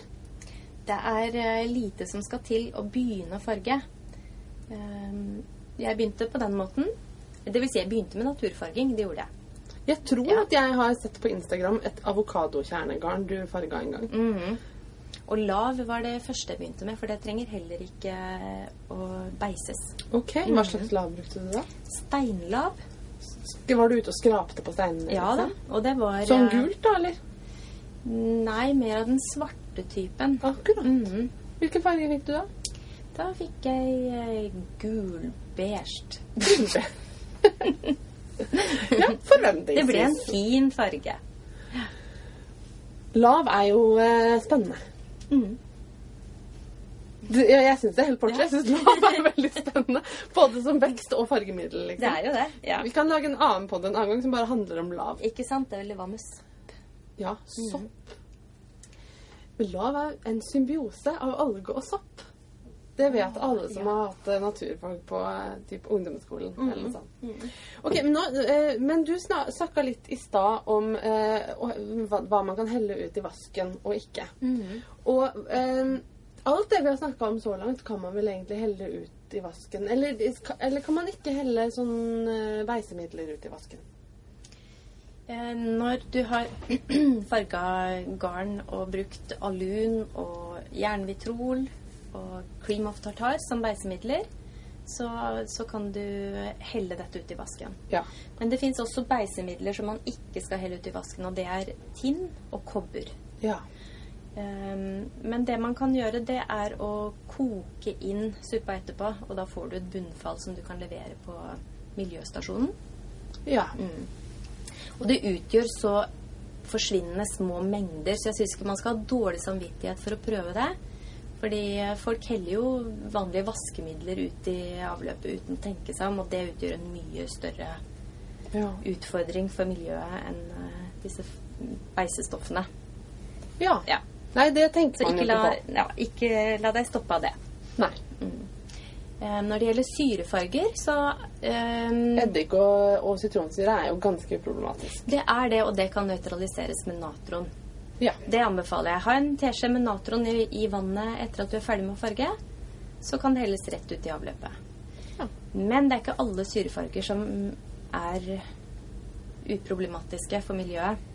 Speaker 2: Det er uh, lite som skal til å begynne å farge. Ehm, jeg begynte på den måten. Det vil si, jeg begynte med naturfarging. Det gjorde jeg.
Speaker 1: Jeg tror
Speaker 2: Ja.
Speaker 1: at jeg har sett på Instagram et avokadokjernegarn du farga en gang.
Speaker 2: Mhm. Og lav var det første jeg begynte med, for det trenger heller ikke å beises.
Speaker 1: Ok, Hva slags lav brukte du da?
Speaker 2: Steinlav.
Speaker 1: Var du ute og skrapte på steinene?
Speaker 2: Ja da.
Speaker 1: liksom?
Speaker 2: Og det var
Speaker 1: Sånn
Speaker 2: eh,
Speaker 1: gult, da, eller?
Speaker 2: Nei, mer av den svarte typen.
Speaker 1: Akkurat.
Speaker 2: Mhm.
Speaker 1: Hvilken farge fikk du da?
Speaker 2: Da fikk jeg eh, gul-beige.
Speaker 1: Ja, forventningsvis.
Speaker 2: Det ble en fin farge.
Speaker 1: Lav er jo eh, spennende.
Speaker 2: Mhm.
Speaker 1: Du, ja, jeg syns det er helt portly. Jeg syns lav er veldig spennende. Både som vekst og fargemiddel. liksom.
Speaker 2: Det er jo det. Ja.
Speaker 1: Vi kan lage en annen podd en annen gang som bare handler om lav.
Speaker 2: Ikke sant? Det er veldig hva med sopp?
Speaker 1: Ja, sopp. Mm. lav er en symbiose av alge og sopp. Det vet alle som har hatt eh, naturfag på eh, typ ungdomsskolen. eller noe sånt. Ok, Men, nå, eh, men du snakka litt i stad om eh, hva, hva man kan helle ut i vasken og ikke. Og eh, alt det vi har snakka om så langt, kan man vel egentlig helle ut i vasken? Eller, eller kan man ikke helle sånn eh, beisemidler ut i vasken?
Speaker 2: Eh, Når du har farga garn og brukt alun og jernvitrol og cream of tartar som beisemidler, så, så kan du helle dette ut i vasken.
Speaker 1: Ja.
Speaker 2: Men det fins også beisemidler som man ikke skal helle ut i vasken, og det er tinn og kobber.
Speaker 1: Ja.
Speaker 2: Um, men det man kan gjøre, det er å koke inn suppa etterpå, og da får du et bunnfall som du kan levere på miljøstasjonen.
Speaker 1: ja.
Speaker 2: Og det utgjør så forsvinnende små mengder, så jeg syns ikke man skal ha dårlig samvittighet for å prøve det. Fordi folk heller jo vanlige vaskemidler ut i avløpet uten å tenke seg om, og det utgjør en mye større
Speaker 1: ja.
Speaker 2: utfordring for miljøet enn eh, disse beisestoffene.
Speaker 1: ja.
Speaker 2: Ja.
Speaker 1: Nei, det
Speaker 2: tenkte
Speaker 1: man
Speaker 2: ikke
Speaker 1: jo
Speaker 2: la,
Speaker 1: ikke på.
Speaker 2: ja, ikke la deg stoppe av det.
Speaker 1: Nei.
Speaker 2: Eh, når det gjelder syrefarger, så eh,
Speaker 1: Eddik og, og sitronsyre er jo ganske problematisk.
Speaker 2: Det er det, og det kan nøytraliseres med natron.
Speaker 1: Ja.
Speaker 2: Det anbefaler jeg. Ha en teskje med natron i, i vannet etter at du er ferdig med å farge. Så kan det helles rett ut i avløpet.
Speaker 1: Ja.
Speaker 2: Men det er ikke alle syrefarger som er uproblematiske for miljøet.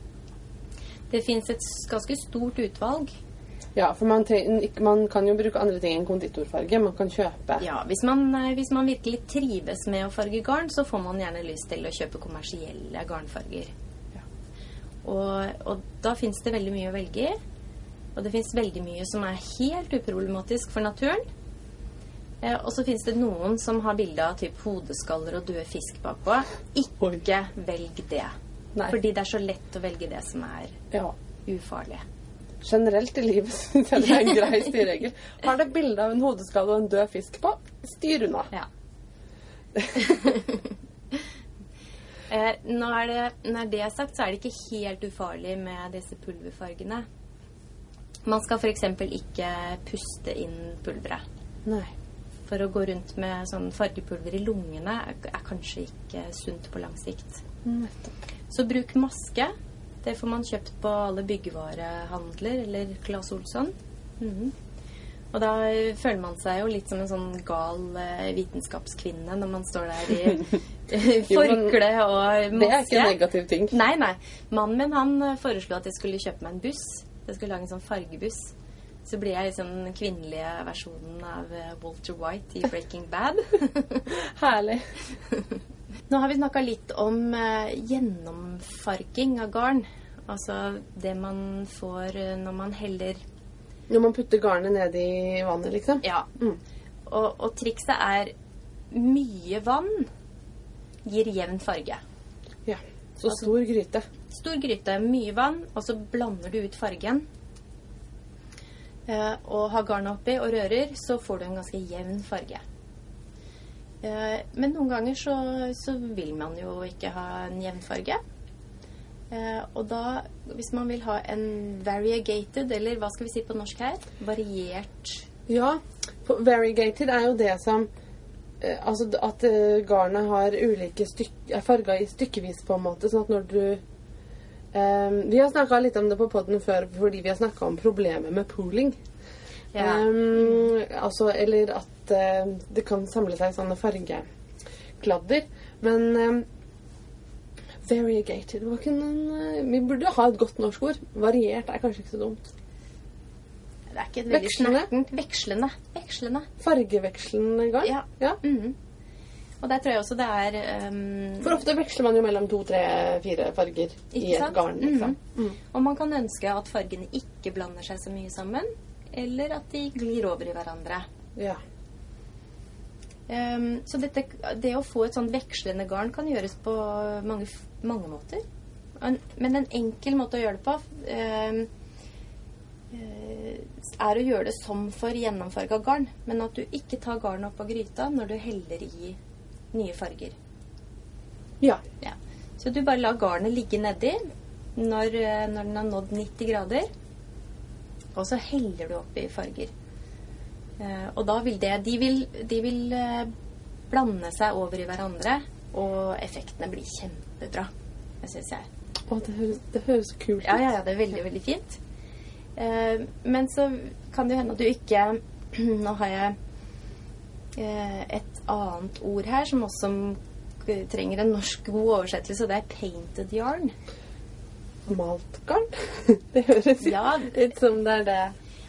Speaker 2: Det fins et ganske stort utvalg.
Speaker 1: Ja, for man, man kan jo bruke andre ting enn konditorfarge. Man kan kjøpe
Speaker 2: Ja, hvis man, eh, hvis man virkelig trives med å farge garn, så får man gjerne lyst til å kjøpe kommersielle garnfarger. Og, og da fins det veldig mye å velge i. Og det fins veldig mye som er helt uproblematisk for naturen. Eh, og så fins det noen som har bilde av typ hodeskaller og døde fisk bakpå. Ikke velg det.
Speaker 1: Nei.
Speaker 2: Fordi det er så lett å velge det som er
Speaker 1: Ja.
Speaker 2: ufarlig.
Speaker 1: Generelt i livet syns jeg det er en grei styreregel. Har det bilde av en hodeskalle og en død fisk på, styr unna.
Speaker 2: Ja. eh, når, det, når det er sagt, så er det ikke helt ufarlig med disse pulverfargene. Man skal f.eks. ikke puste inn pulveret.
Speaker 1: Nei.
Speaker 2: For å gå rundt med sånn fargepulver i lungene er, er kanskje ikke sunt på lang sikt.
Speaker 1: Nettopp.
Speaker 2: Så bruk maske. Det får man kjøpt på alle byggevarehandler eller Claes Olsson. Mhm. Og da føler man seg jo litt som en sånn gal eh, vitenskapskvinne når man står der i forkle og maske.
Speaker 1: Det er ikke en negativ ting.
Speaker 2: Nei, nei. Mannen min han eh, foreslo at jeg skulle kjøpe meg en buss. Jeg skulle lage en sånn fargebuss. Så blir jeg liksom den kvinnelige versjonen av eh, Walter White i Breaking Bad.
Speaker 1: Herlig.
Speaker 2: Nå har vi snakka litt om gjennomfarking av garn. Altså det man får når man heller
Speaker 1: Når man putter garnet ned i vannet, liksom.
Speaker 2: Ja.
Speaker 1: Mm.
Speaker 2: Og, og trikset er mye vann gir jevn farge.
Speaker 1: Ja. Så stor gryte.
Speaker 2: Stor gryte, mye vann, og så blander du ut fargen. Eh, og har garnet oppi og rører, så får du en ganske jevn farge. Eh, men noen ganger så, så vil man jo ikke ha en jevn farge. Eh, og da, hvis man vil ha en variegated, eller hva skal vi si på norsk her? Variert
Speaker 1: Ja. Variegated er jo det som eh, Altså at eh, garnet har ulike stykker er farga i stykkevis, på en måte. Sånn at når du um, Vi har snakka litt om det på poden før fordi vi har snakka om problemet med pooling.
Speaker 2: Ja.
Speaker 1: Um, altså, eller at det kan samle seg sånne fargekladder. Men um, variegated en, eh, Vi burde ha et godt norsk ord. Variert er kanskje ikke så dumt.
Speaker 2: Det er ikke et veldig snertent Vekslende. Vekslende.
Speaker 1: Fargevekslende garn.
Speaker 2: Ja.
Speaker 1: ja.
Speaker 2: Mhm. Og der tror jeg også det er um,
Speaker 1: For ofte veksler man jo mellom to, tre, fire farger i et garn. Liksom.
Speaker 2: Mhm. Og man kan ønske at fargene ikke blander seg så mye sammen, eller at de glir over i hverandre.
Speaker 1: Ja.
Speaker 2: Um, så dette, det å få et sånn vekslende garn kan gjøres på mange, mange måter. Men en enkel måte å gjøre det på um, eh, er å gjøre det som for gjennomfarga garn, men at du ikke tar garnet opp av gryta når du heller i nye farger.
Speaker 1: ja.
Speaker 2: Ja. Så du bare lar garnet ligge nedi når, eh, når den har nådd 90 grader. Og så heller du opp i farger. Eh, og da vil det De vil, de vil blande seg over i hverandre, og effektene blir kjempebra. Det syns jeg.
Speaker 1: Å, det høres, det høres kult ut.
Speaker 2: Ja, ja, ja, det er veldig, veldig fint. Eh, men så kan det jo hende at du ikke Nå har jeg eh, et annet ord her som også trenger en norsk god oversettelse, og det er painted yarn.
Speaker 1: Malt garn? det høres
Speaker 2: Ja.
Speaker 1: ut som det er det.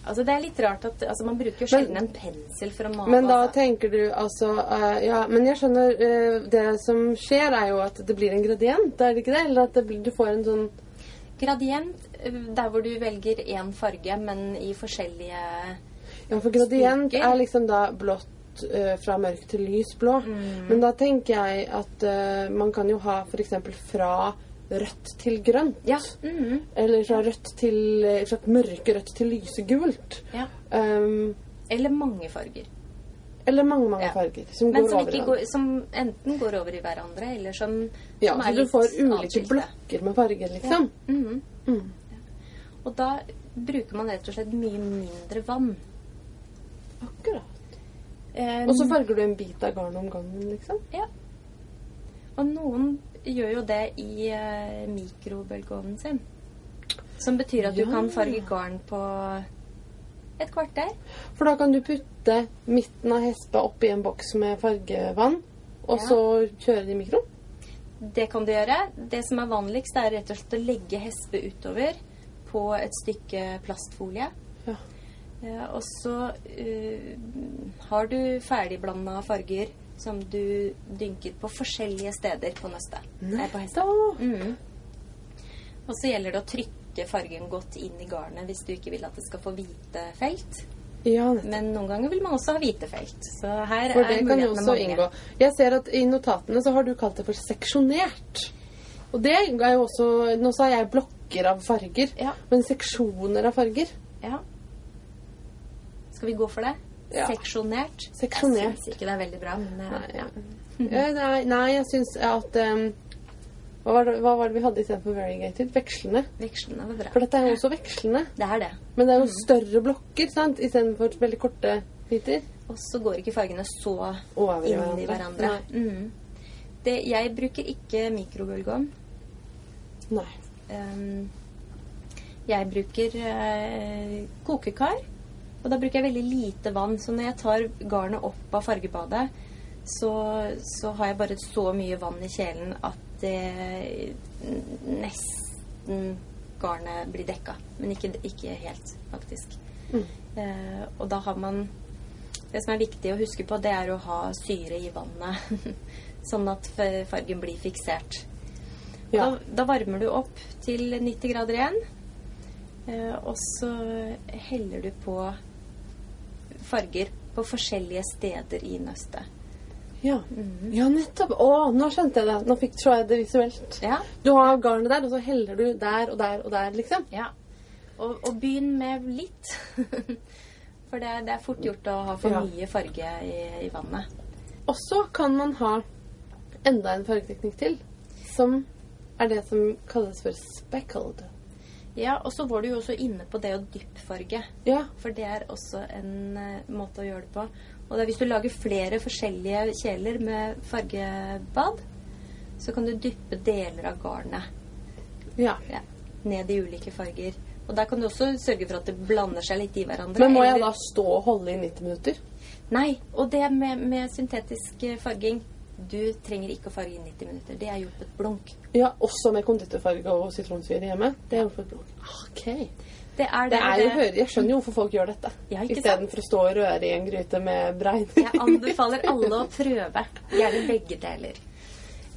Speaker 2: Altså Det er litt rart at altså, man bruker jo
Speaker 1: Men-
Speaker 2: sjelden en pensel for å male.
Speaker 1: Men da tenker du altså uh, Ja, men jeg skjønner uh, Det som skjer, er jo at det blir en gradient, er det ikke det? Eller at blir, du får en sånn
Speaker 2: Gradient, eh, der hvor du velger én farge, men i forskjellige
Speaker 1: Ja, for gradient
Speaker 2: Styrker.
Speaker 1: er liksom da blått uh, fra mørk til lys blå.
Speaker 2: Mm.
Speaker 1: Men da tenker jeg at man kan jo ha f.eks. fra rødt til grønt.
Speaker 2: Ja. mhm,
Speaker 1: Eller fra rødt til eh, fra mørkerødt til lysegult.
Speaker 2: ja.
Speaker 1: Um,
Speaker 2: Eller mange farger.
Speaker 1: eller mange, mange
Speaker 2: Ja.
Speaker 1: farger som
Speaker 2: Men
Speaker 1: går
Speaker 2: som,
Speaker 1: over
Speaker 2: går, som enten går over i hverandre, eller som,
Speaker 1: Ja,
Speaker 2: som
Speaker 1: så du får ulike blokker med farger, liksom.
Speaker 2: Ja.
Speaker 1: Mm.
Speaker 2: Og da bruker man rett og slett mye mindre vann.
Speaker 1: Akkurat.
Speaker 2: Um,
Speaker 1: Og så farger du en bit av garnet om gangen, liksom.
Speaker 2: Ja. Og noen gjør jo det i uh, mikrobølgeovnen sin. Som betyr at du kan farge garn på et kvarter.
Speaker 1: For da kan du putte midten av hespa oppi en boks med fargevann, og
Speaker 2: Ja.
Speaker 1: så kjøre det i mikro.
Speaker 2: Det kan du gjøre. Det som er vanligst, er rett og slett å legge hespe utover på et stykke plastfolie.
Speaker 1: Ja.
Speaker 2: Eh, og så uh, har du ferdigblanda farger som du dynker på forskjellige steder på nøstet. Mm. Og så gjelder det å trykke fargen godt inn i garnet hvis du ikke vil at det skal få hvite felt.
Speaker 1: Ja.
Speaker 2: Men noen ganger vil man også ha hvite felt. Så her
Speaker 1: For
Speaker 2: er mulighetene
Speaker 1: også
Speaker 2: mange.
Speaker 1: inngå. Jeg ser at i notatene så har du kalt det for seksjonert. Og det er jo også Nå sa jeg blokker av farger,
Speaker 2: Ja.
Speaker 1: men seksjoner av farger.
Speaker 2: Ja. Skal vi gå for det?
Speaker 1: Ja.
Speaker 2: Seksjonert?
Speaker 1: Seksjonert.
Speaker 2: Jeg syns ikke det er veldig bra, men eh,
Speaker 1: Nei,
Speaker 2: ja.
Speaker 1: Nei, nei, jeg syns at um, hva, var det, hva var det vi hadde istedenfor variegated? Vekslende.
Speaker 2: Vekslende var bra.
Speaker 1: For dette er jo også vekslende.
Speaker 2: Det er det.
Speaker 1: Men det er jo større blokker sant? istedenfor veldig korte biter.
Speaker 2: Og så går ikke fargene så
Speaker 1: Over i
Speaker 2: hverandre. i
Speaker 1: hverandre.
Speaker 2: Mm. Det, jeg bruker ikke mikrobølgeovn.
Speaker 1: Nei.
Speaker 2: Um, jeg bruker eh, kokekar, og da bruker jeg veldig lite vann. Så når jeg tar garnet opp av fargebadet, så, så har jeg bare så mye vann i kjelen at det nesten garnet blir dekka. Men ikke, ikke helt, faktisk.
Speaker 1: Mm.
Speaker 2: Eh, og da har man Det som er viktig å huske på, det er å ha syre i vannet. sånn at fargen blir fiksert.
Speaker 1: Ja.
Speaker 2: Da, da varmer du opp til 90 grader igjen. Eh, og så heller du på farger på forskjellige steder i nøstet.
Speaker 1: Ja.
Speaker 2: Mm.
Speaker 1: ja, nettopp. Å, nå skjønte jeg det. Nå fikk, så jeg det visuelt.
Speaker 2: Ja.
Speaker 1: Du har garnet der, og så heller du der og der og der, liksom.
Speaker 2: ja. Og, og begynn med litt. For det, det er fort gjort å ha for
Speaker 1: Ja.
Speaker 2: mye farge i, i vannet.
Speaker 1: Og så kan man ha enda en fargeteknikk til, som er det som kalles for speckled.
Speaker 2: Ja, og så var du jo også inne på det å dypfarge.
Speaker 1: Ja.
Speaker 2: For det er også en uh, måte å gjøre det på. Og det er hvis du lager flere forskjellige kjeler med fargebad, så kan du dyppe deler av garnet
Speaker 1: ja.
Speaker 2: ja, ned i ulike farger. Og der kan du også sørge for at det blander seg litt i hverandre.
Speaker 1: Men må jeg da stå og holde i 90 minutter?
Speaker 2: Nei. Og det med, med syntetisk eh, farging Du trenger ikke å farge i 90 minutter. Det er gjort på et blunk.
Speaker 1: Ja, også med konditorfarge og sitronsyre hjemme. Det er jo på et blunk. Ok.
Speaker 2: Det er
Speaker 1: Det
Speaker 2: det.
Speaker 1: er jo
Speaker 2: det-
Speaker 1: hører, Jeg skjønner jo hvorfor folk gjør dette.
Speaker 2: Ja?
Speaker 1: Istedenfor å stå og røre i en gryte med brein.
Speaker 2: Jeg anbefaler alle å prøve. Gjerne begge deler.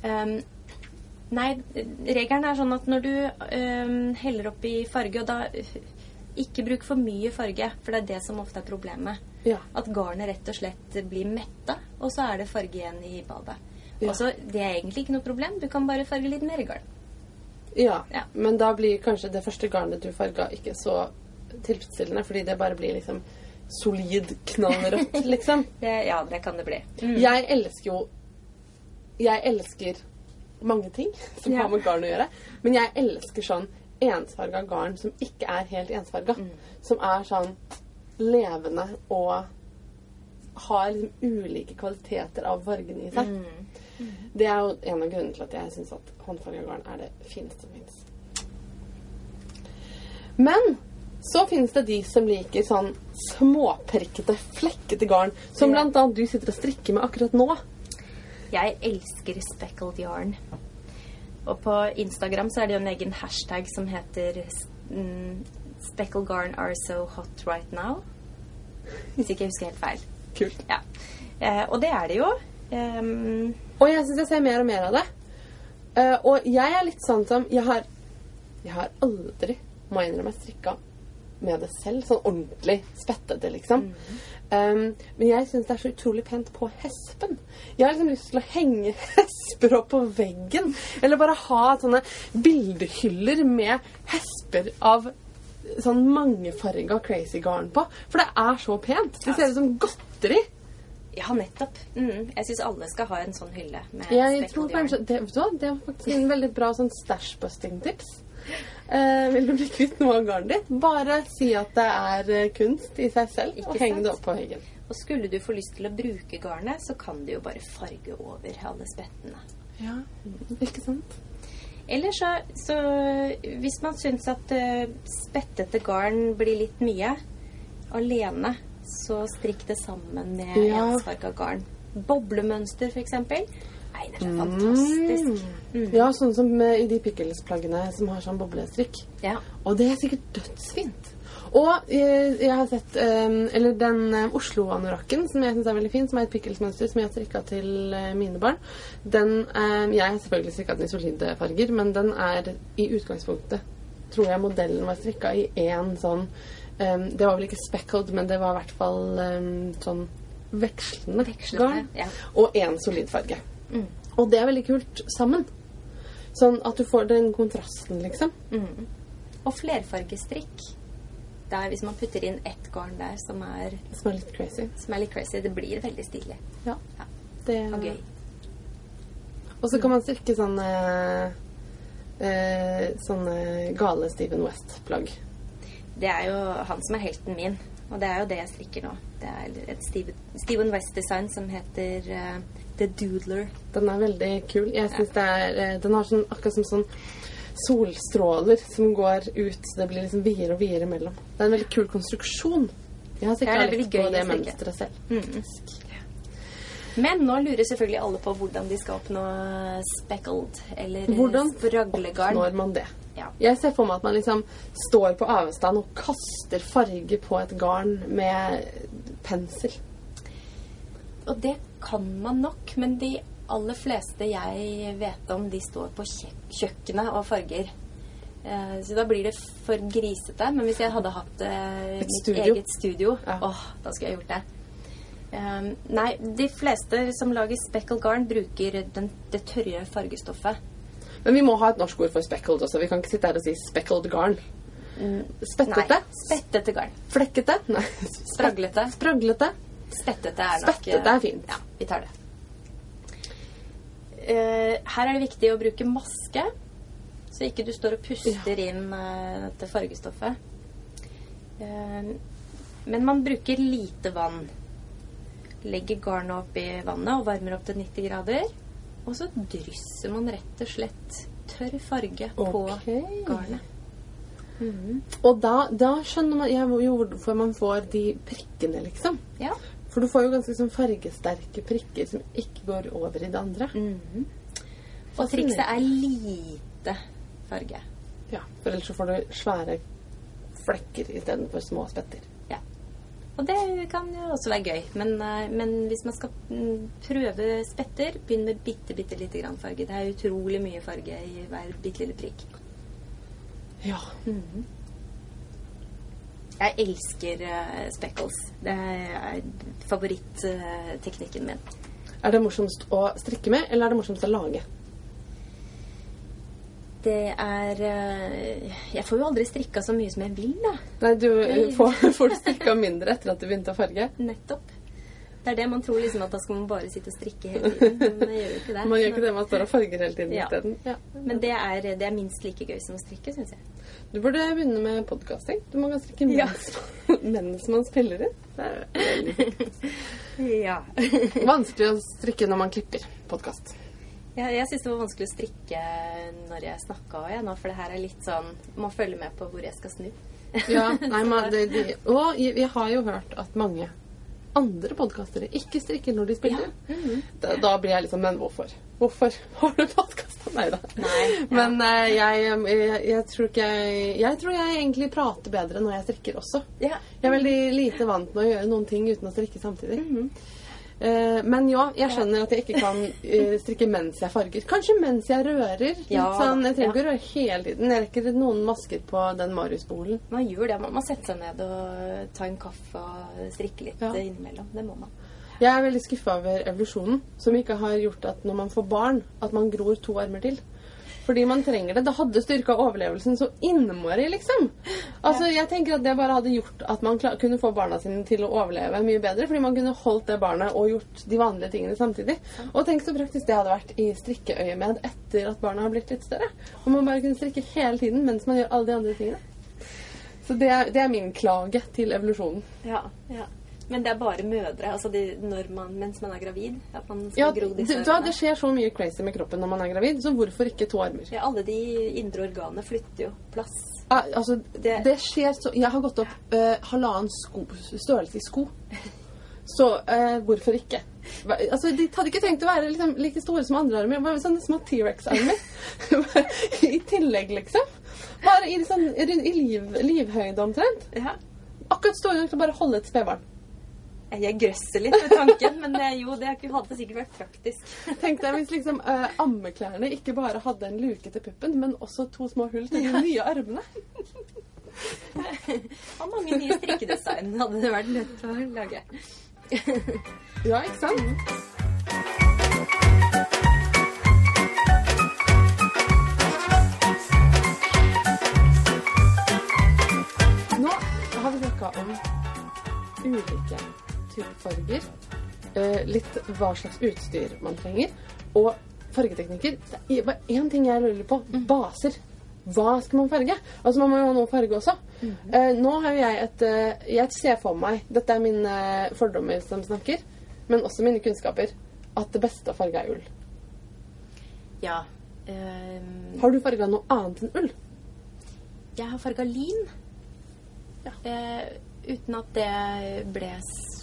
Speaker 2: Um, nei, regelen er sånn at når du um, heller oppi farge, og da ikke bruk for mye farge, for det er det som ofte er problemet.
Speaker 1: Ja.
Speaker 2: At garnet rett og slett blir metta, og så er det farge igjen i badet.
Speaker 1: Ja.
Speaker 2: Og så, Det er egentlig ikke noe problem. Du kan bare farge litt mer garn.
Speaker 1: Ja,
Speaker 2: Ja.
Speaker 1: men da blir kanskje det første garnet du farga, ikke så tilfredsstillende, fordi det bare blir liksom solid knallrødt, liksom.
Speaker 2: Det, ja, det kan det bli. Mm.
Speaker 1: Jeg elsker jo Jeg elsker mange ting som har med garn å gjøre, men jeg elsker sånn ensfarga garn som ikke er helt ensfarga.
Speaker 2: Mm.
Speaker 1: Som er sånn levende og har liksom ulike kvaliteter av fargene i seg.
Speaker 2: Mm.
Speaker 1: Det er jo en av grunnene til at jeg syns at håndfarga garn er det fineste som fins. Men så finnes det de som liker sånn småprikkete, flekkete garn, som
Speaker 2: Ja.
Speaker 1: annet du sitter og strikker med akkurat nå.
Speaker 2: Jeg elsker speckled yarn. Og på Instagram så er det jo en egen hashtag som heter mm, 'Speckled garn are so hot right now'. Hvis ikke jeg husker helt feil.
Speaker 1: Kult.
Speaker 2: Ja. Eh, og det er det jo. Um...
Speaker 1: Og jeg syns jeg ser mer og mer av det. Uh, og jeg er litt sånn som Jeg har, jeg har aldri, må jeg innrømme, strikka med det selv. Sånn ordentlig spettete, liksom. Um, men jeg syns det er så utrolig pent på hespen. Jeg har liksom lyst til å henge hesper opp på veggen. Eller bare ha sånne bildehyller med hesper av sånn mangefarga crazy garn på. For det er så pent. Det ser ut som godteri.
Speaker 2: ja, nettopp. Mm, jeg syns alle skal ha en sånn hylle med
Speaker 1: Jeg tror kanskje det, vet du det var faktisk en veldig bra sånn stashbusting-tips. Eh, vil du bli kvitt noe av garnet ditt, bare si at det er eh, kunst i seg selv,
Speaker 2: Ikke
Speaker 1: og heng det opp på veggen.
Speaker 2: Og skulle du få lyst til å bruke garnet, så kan du jo bare farge over alle spettene.
Speaker 1: Ja, ikke sant?
Speaker 2: Eller så, så hvis man syns at uh, spettete garn blir litt mye alene, så strikk det sammen med
Speaker 1: Ja.
Speaker 2: ensfarga garn. Boblemønster, eksempel. Nei, det er så fantastisk. Mm.
Speaker 1: Ja, sånn som eh, i de pickles-plaggene som har sånn boblestrikk.
Speaker 2: Ja.
Speaker 1: Og det er sikkert dødsfint. Og eh, jeg har sett eh, Eller den eh, Oslo-anorakken som jeg syns er veldig fin, som er et pickles-mønster som jeg har strikka til mine barn. Den eh, Jeg har selvfølgelig strikka den i solide farger, men den er i utgangspunktet Tror jeg modellen var strikka i én sånn Det var vel ikke speckled, men det var i hvert fall sånn vekslende,
Speaker 2: Vekslende,
Speaker 1: garn.
Speaker 2: ja.
Speaker 1: Og én solid farge.
Speaker 2: Mm.
Speaker 1: Og det er veldig kult sammen. Sånn at du får den kontrasten, liksom.
Speaker 2: Mm. Og flerfargestrikk. Der, hvis man putter inn ett garn der som er,
Speaker 1: Som er litt crazy.
Speaker 2: som er litt crazy, det blir veldig stilig
Speaker 1: Ja.
Speaker 2: Ja.
Speaker 1: Det,
Speaker 2: og gøy.
Speaker 1: Og så kan man strikke sånne eh, Sånne gale Steven West-plagg.
Speaker 2: Det er jo han som er helten min, og det er jo det jeg strikker nå. Det er et Steven, Steven West-design som heter eh, The Doodler.
Speaker 1: Den er veldig kul. Jeg synes det er eh, Den har sånn akkurat som sånn solstråler som går ut. Så det blir liksom videre og videre imellom. Det er en veldig kul konstruksjon. Jeg har
Speaker 2: Ja, er veldig
Speaker 1: litt på det mønsteret selv.
Speaker 2: Mm. Men nå lurer selvfølgelig alle på hvordan de skal oppnå speckled eller
Speaker 1: Hvordan
Speaker 2: spraglegarn.
Speaker 1: Når man det?
Speaker 2: Ja.
Speaker 1: Jeg ser for meg at man liksom står på avstand og kaster farge på et garn med pensel.
Speaker 2: Og det kan man nok, men de aller fleste jeg vet om, de står på kjøkkenet og farger. Eh, så da blir det for grisete. Men hvis jeg hadde hatt eh,
Speaker 1: Et
Speaker 2: mitt
Speaker 1: studio.
Speaker 2: eget studio,
Speaker 1: Ja.
Speaker 2: åh, da skulle jeg gjort det. Um, nei, de fleste som lager speckled garn, bruker den, det tørre fargestoffet.
Speaker 1: Men vi må ha et norsk ord for speckled også. Vi kan ikke sitte her og si speckled garn. Spettete?
Speaker 2: Nei, spettete garn.
Speaker 1: Flekkete? Nei.
Speaker 2: Spraglete.
Speaker 1: Spraglete?
Speaker 2: Spettete er nok
Speaker 1: Spettete er fint.
Speaker 2: Ja, vi tar det. Eh, her er det viktig å bruke maske, så ikke du står og puster inn eh, dette fargestoffet. Eh, men man bruker lite vann. Legger garnet opp i vannet og varmer opp til 90 grader. Og så drysser man rett og slett tørr farge på
Speaker 1: garnet.
Speaker 2: garnet.
Speaker 1: Og da, da skjønner man ja, hvorfor man får de prikkene, liksom.
Speaker 2: Ja.
Speaker 1: For du får jo ganske sånn fargesterke prikker som ikke går over i det andre.
Speaker 2: Mhm. Og trikset er lite farge.
Speaker 1: Ja, For ellers så får du svære flekker istedenfor små spetter.
Speaker 2: Ja. Og det kan jo også være gøy. Men, eh, men hvis man skal mm, prøve spetter, begynn med bitte, bitte lite grann farge. Det er utrolig mye farge i hver bitte lille prikk.
Speaker 1: Ja.
Speaker 2: Jeg elsker uh, speckles. Det er favorittteknikken min.
Speaker 1: Er det morsomst å strikke med, eller er det morsomst å lage?
Speaker 2: Det er eh, Jeg får jo aldri strikka så mye som jeg vil, da.
Speaker 1: Nei, du får, får du strikka mindre etter at du begynte å farge.
Speaker 2: Nettopp. Det er det man tror, liksom, at da skal man bare sitte og strikke hele tiden. Men jeg gjør jo ikke det.
Speaker 1: Man gjør ikke det, man står og farger hele tiden
Speaker 2: Ja.
Speaker 1: isteden. Ja.
Speaker 2: Men det er, det er minst like gøy som å strikke, syns jeg.
Speaker 1: Du burde begynne med podkasting. Du må kan strikke
Speaker 2: Ja.
Speaker 1: mens, mens man spiller inn. Det er veldig.
Speaker 2: Ja.
Speaker 1: Vanskelig å strikke når man klipper podkast.
Speaker 2: Jeg, jeg syns det var vanskelig å strikke når jeg snakka òg, nå, for det her er litt sånn Man følge med på hvor jeg skal snu.
Speaker 1: Ja, nei, men det, de, og jeg har jo hørt at mange andre podkastere ikke strikker når de spiller. da, da blir jeg liksom Men hvorfor? Hvorfor har du podkasta? meg, da?
Speaker 2: Nei, ja.
Speaker 1: Men uh, jeg, jeg, jeg tror ikke jeg Jeg tror jeg egentlig prater bedre når jeg strikker også.
Speaker 2: Ja.
Speaker 1: Jeg er veldig lite vant med å gjøre noen ting uten å strikke samtidig.
Speaker 2: Mm
Speaker 1: Eh, men ja, jeg skjønner at jeg ikke kan eh, strikke mens jeg farger. Kanskje mens jeg rører.
Speaker 2: Ja,
Speaker 1: sånn, jeg trenger
Speaker 2: ja.
Speaker 1: å røre hele tiden. Jeg rekker noen masker på den Marius-bolen.
Speaker 2: Man gjør det. Man må sette seg ned og ta en kaffe og strikke litt
Speaker 1: Ja.
Speaker 2: innimellom. Det må man.
Speaker 1: Jeg er veldig skuffa over evolusjonen, som ikke har gjort at når man får barn, at man gror to armer til. Fordi man trenger det. Det hadde styrka overlevelsen så innmari, liksom. Altså, Jeg tenker at det bare hadde gjort at man kunne få barna sine til å overleve mye bedre. Fordi man kunne holdt det barnet og gjort de vanlige tingene samtidig. Og tenk så praktisk det hadde vært i strikkeøyemed etter at barna har blitt litt større. Og man bare kunne strikke hele tiden mens man gjør alle de andre tingene. Så det er, det er min klage til evolusjonen.
Speaker 2: Ja, ja. Men det er bare mødre, altså de, man, mens man er gravid, at man skal
Speaker 1: Ja,
Speaker 2: gro disse
Speaker 1: du, det skjer så mye crazy med kroppen når man er gravid, så hvorfor ikke to armer?
Speaker 2: ja, Alle de indre organene flytter jo plass.
Speaker 1: Ja, altså, det,
Speaker 2: Det-
Speaker 1: skjer så Jeg har gått opp eh, halvannen sko, størrelse i sko. Så eh, hvorfor ikke? Altså, De hadde ikke tenkt å være liksom, like store som andre armer. Bare sånne små T-rex-armer. I tillegg, liksom. Bare i, sånn, i liv, livhøyde omtrent.
Speaker 2: Ja.
Speaker 1: Akkurat store nok til å bare holde et spedbarn.
Speaker 2: Jeg grøsser litt med tanken, men jo, det hadde sikkert vært praktisk.
Speaker 1: Tenk deg hvis liksom uh, ammeklærne ikke bare hadde en luke til puppen, men også to små hull til de nye armene.
Speaker 2: Og mange nye strikkedesign hadde det vært lett å lage.
Speaker 1: Ja, ikke sant? Nå har vi snakka om ulike typer farger. eh, litt hva slags utstyr man trenger, og fargeteknikker. Det er bare én ting jeg lurer på. Baser. Hva skal man farge? Altså Man må jo ha noe farge også. Eh, nå har jo jeg et eh, Jeg ser for meg Dette er mine fordommer som snakker, men også mine kunnskaper. At det beste å farge er ull.
Speaker 2: Ja. Um,
Speaker 1: Har du farga noe annet enn ull?
Speaker 2: jeg har farga lin.
Speaker 1: Ja.
Speaker 2: Eh, uten at det ble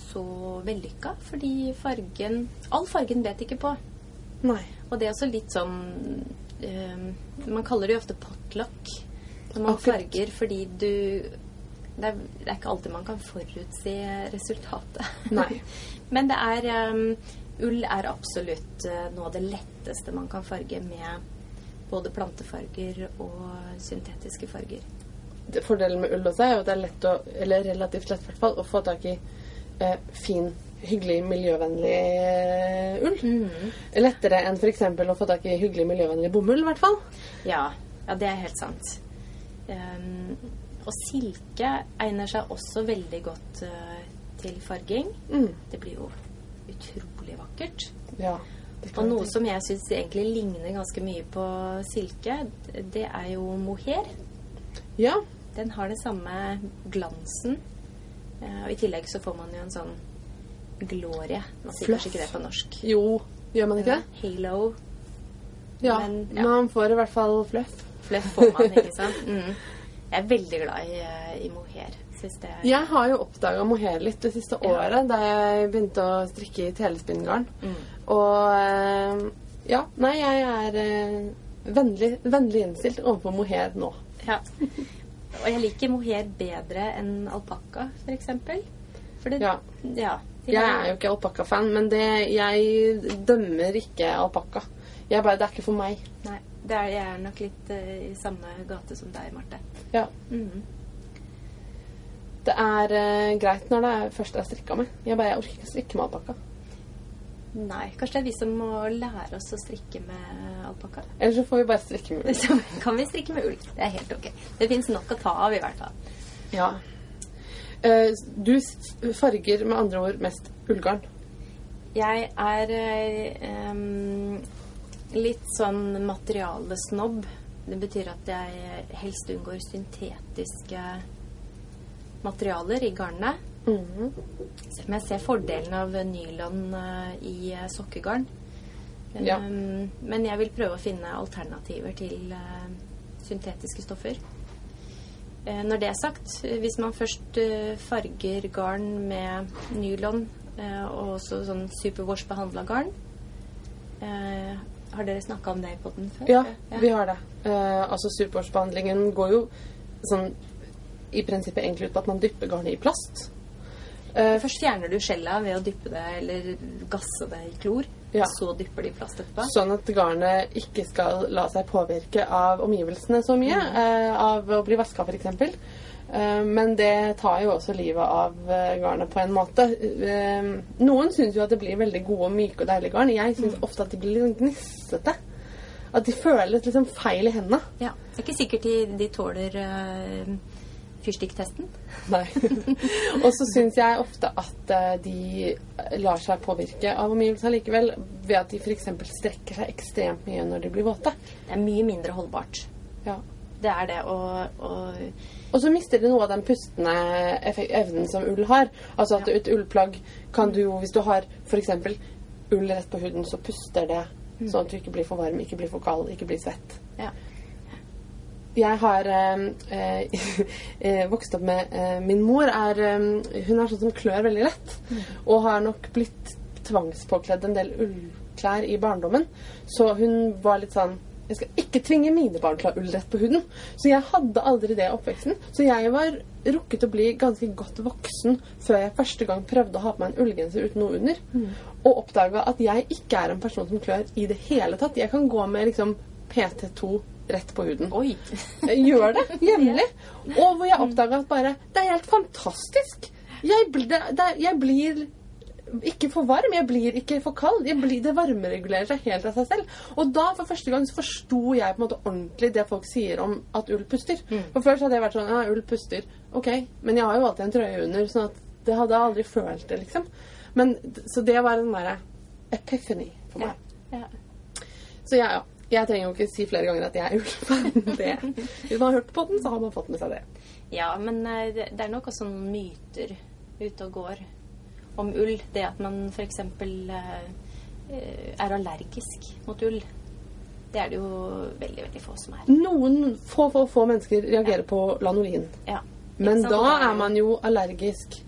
Speaker 2: så vellykka, fordi fargen All fargen vet ikke på.
Speaker 1: Nei.
Speaker 2: Og det er også litt sånn ehm, Man kaller det jo ofte potluck når man
Speaker 1: Akkurat.
Speaker 2: farger, fordi du det er, det er ikke alltid man kan forutse resultatet.
Speaker 1: Nei.
Speaker 2: Men det er um, Ull er absolutt uh, noe av det letteste man kan farge med både plantefarger og syntetiske farger.
Speaker 1: Det- Fordelen med ull også er jo at det er lett å, eller relativt lett i hvert fall, å få tak i eh, fin, hyggelig, miljøvennlig eh, ull. Lettere enn f.eks. å få tak i hyggelig, miljøvennlig bomull, i hvert fall.
Speaker 2: Ja, ja det er helt sant. Um, og silke egner seg også veldig godt uh, til farging.
Speaker 1: Mm.
Speaker 2: Det blir jo utrolig vakkert.
Speaker 1: Ja.
Speaker 2: Og noe som jeg syns egentlig ligner ganske mye på silke, det er jo mohair.
Speaker 1: Ja.
Speaker 2: Den har den samme glansen. Eh, og i tillegg så får man jo en sånn glorie. Man sier
Speaker 1: Fluff.
Speaker 2: kanskje ikke det på norsk.
Speaker 1: Jo, gjør man ikke det?
Speaker 2: Halo.
Speaker 1: Ja.
Speaker 2: Men, ja.
Speaker 1: Man får i hvert fall fluff.
Speaker 2: Fluff får man, ikke sant? Mm. Jeg er veldig glad i, eh, i mohair. Det er
Speaker 1: Jeg har jo oppdaga mohair litt det siste
Speaker 2: Ja.
Speaker 1: året, da jeg begynte å strikke i telespinngarn.
Speaker 2: Mm.
Speaker 1: Og eh, ja, nei, jeg er eh, vennlig, vennlig innstilt overfor mohair nå.
Speaker 2: Ja. Og jeg liker mohair bedre enn alpakka, f.eks. For det
Speaker 1: Ja.
Speaker 2: ja de
Speaker 1: Jeg er jo ikke alpakka-fan, men det, jeg dømmer ikke alpakka. Jeg bare, Det er ikke for meg.
Speaker 2: Nei, det er, jeg er nok litt uh, i samme gate som deg, Marte.
Speaker 1: Ja.
Speaker 2: Mhm.
Speaker 1: Det er uh, greit når det er, først er strikka med. Jeg bare, jeg orker ikke strikke med alpakka.
Speaker 2: Nei, kanskje det er vi som må lære oss å strikke med alpakka.
Speaker 1: Eller så får vi bare strikke med ull.
Speaker 2: Så kan vi strikke med ull. Det er helt ok. Det fins nok å ta av, i hvert fall.
Speaker 1: Ja. Eh, du farger med andre ord mest ullgarn.
Speaker 2: Jeg er eh, litt sånn materialesnobb. Det betyr at jeg helst unngår syntetiske materialer i garnet.
Speaker 1: Mhm.
Speaker 2: Selv om jeg ser fordelen av nylon eh, i eh, sokkegarn.
Speaker 1: Ja.
Speaker 2: Men jeg vil prøve å finne alternativer til eh, syntetiske stoffer. Eh, når det er sagt, eh, hvis man først eh, farger garn med nylon eh, og også sånn superwash-behandla garn eh, Har dere snakka om det i den før?
Speaker 1: Ja, vi har det. Eh, altså Superwash-behandlingen går jo sånn i prinsippet egentlig ut på at man dypper garnet i plast. Eh,
Speaker 2: Først fjerner du skjellet ved å dyppe det eller gasse det i klor.
Speaker 1: Ja.
Speaker 2: Så dypper de plast etterpå.
Speaker 1: Sånn at garnet ikke skal la seg påvirke av omgivelsene så mye. eh, av å bli vaska, f.eks. Uh, men det tar jo også livet av eh, garnet på en måte. Eh, noen syns jo at det blir veldig gode, myke og deilige garn. Jeg syns ofte at de blir litt sånn gnissete. At de føles liksom feil i hendene.
Speaker 2: Ja. Det er ikke sikkert de, de tåler fyrstiktesten.
Speaker 1: Nei. og så syns jeg ofte at eh, de lar seg påvirke av omgivelsene likevel, ved at de f.eks. strekker seg ekstremt mye når de blir våte.
Speaker 2: Det er mye mindre holdbart.
Speaker 1: Ja.
Speaker 2: Det er det. Og, og
Speaker 1: Og så mister det noe av den pustende evnen som ull har. Altså at
Speaker 2: Ja.
Speaker 1: et ullplagg kan du jo, hvis du har f.eks. ull rett på huden, så puster det. Sånn at du ikke blir for varm, ikke blir for kald, ikke blir svett.
Speaker 2: ja.
Speaker 1: Jeg har eh, eh, vokst opp med eh, Min mor er eh, Hun er sånn som klør veldig lett. Og har nok blitt tvangspåkledd en del ullklær i barndommen. Så hun var litt sånn Jeg skal ikke tvinge mine barn til å ha ull rett på huden. Så jeg hadde aldri det i oppveksten. Så jeg var rukket å bli ganske godt voksen før jeg første gang prøvde å ha på meg en ullgenser uten noe under. Og oppdaga at jeg ikke er en person som klør i det hele tatt. Jeg kan gå med liksom PT2 rett på huden.
Speaker 2: Oi!
Speaker 1: Gjør det jevnlig. Og hvor jeg oppdaga at bare Det er helt fantastisk. Jeg, blir- det, det, jeg blir ikke for varm, jeg blir ikke for kald. Jeg blir, det varmeregulerer seg helt av seg selv. Og da for første gang så forsto jeg på en måte ordentlig det folk sier om at ull puster. For før så hadde jeg vært sånn Ja, ull puster. Ok, men jeg har jo alltid en trøye under, sånn at det hadde jeg aldri følt det, liksom. Men, så det var en derre epiphany for
Speaker 2: Ja.
Speaker 1: meg.
Speaker 2: ja.
Speaker 1: Så ja, ja. Jeg trenger jo ikke si flere ganger at jeg er ulv. Det. Hvis man har hørt på den, så har man fått med seg det.
Speaker 2: Ja, men eh, det er nok også noen myter ute og går om ull. Det at man f.eks. er allergisk mot ull. Det er det jo veldig, veldig få som er.
Speaker 1: Noen få, få, få mennesker reagerer på lanolin.
Speaker 2: Ja.
Speaker 1: Men da er man jo allergisk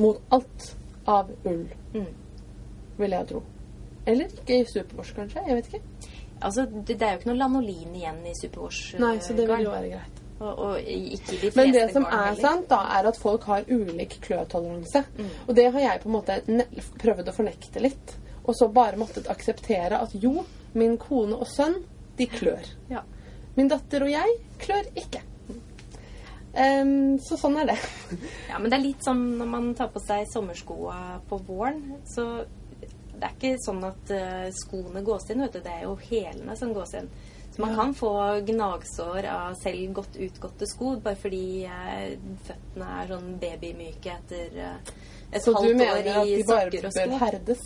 Speaker 1: mot alt av ull,
Speaker 2: Mm.
Speaker 1: vil jeg tro. Eller ikke i Superwash, kanskje. Jeg vet ikke.
Speaker 2: Altså, det, det er jo ikke noe lanolin igjen i Superwash.
Speaker 1: Nei, så det vil jo være greit.
Speaker 2: Og, og de
Speaker 1: Men det som er sant, da, er at folk har ulik kløtoleranse.
Speaker 2: Mm.
Speaker 1: Og det har jeg på en måte prøvd å fornekte litt. Og så bare måttet akseptere at jo, min kone og sønn, de klør.
Speaker 2: Ja.
Speaker 1: Min datter og jeg klør ikke. Um, så sånn er det.
Speaker 2: ja, men det er litt sånn når man tar på seg sommerskoa på våren, så det er ikke sånn at eh, skoene gås inn, vet du. Det er jo hælene som gås inn. Så man
Speaker 1: Ja.
Speaker 2: kan få gnagsår av selv godt utgåtte sko bare fordi eh, føttene er sånn babymyke etter eh, et
Speaker 1: Så du mener at de bare bør
Speaker 2: sko.
Speaker 1: herdes?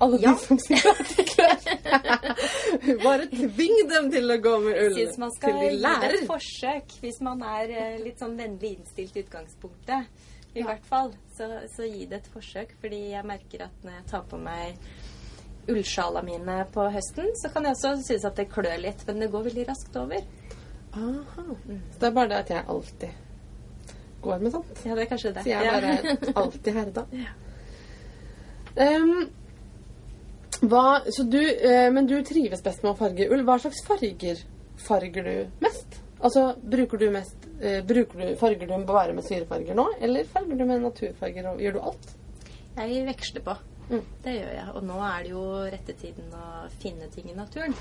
Speaker 1: Alle
Speaker 2: Ja.
Speaker 1: de som at de klør. bare tving dem til å gå med ull.
Speaker 2: Jeg syns man skal gi det et forsøk hvis man er eh, litt sånn vennlig innstilt i utgangspunktet. I
Speaker 1: Ja.
Speaker 2: hvert fall. Så, så gi det et forsøk, fordi jeg merker at når jeg tar på meg ullsjala mine på høsten, så kan jeg også synes at det klør litt, men det går veldig raskt over.
Speaker 1: Aha. Så det er bare det at jeg alltid går med sånt.
Speaker 2: Ja, det er kanskje det.
Speaker 1: Så jeg
Speaker 2: Ja.
Speaker 1: bare alltid herda. Em, hva, så du, eh, men du trives best med å farge ull. Hva slags farger farger du mest? Altså, bruker du mest bruker du, Farger du bare med syrefarger nå, eller farger du med naturfarger? og Gjør du alt?
Speaker 2: Jeg veksler på.
Speaker 1: Mm.
Speaker 2: Det gjør jeg. Og nå er det jo rette tiden å finne ting i naturen.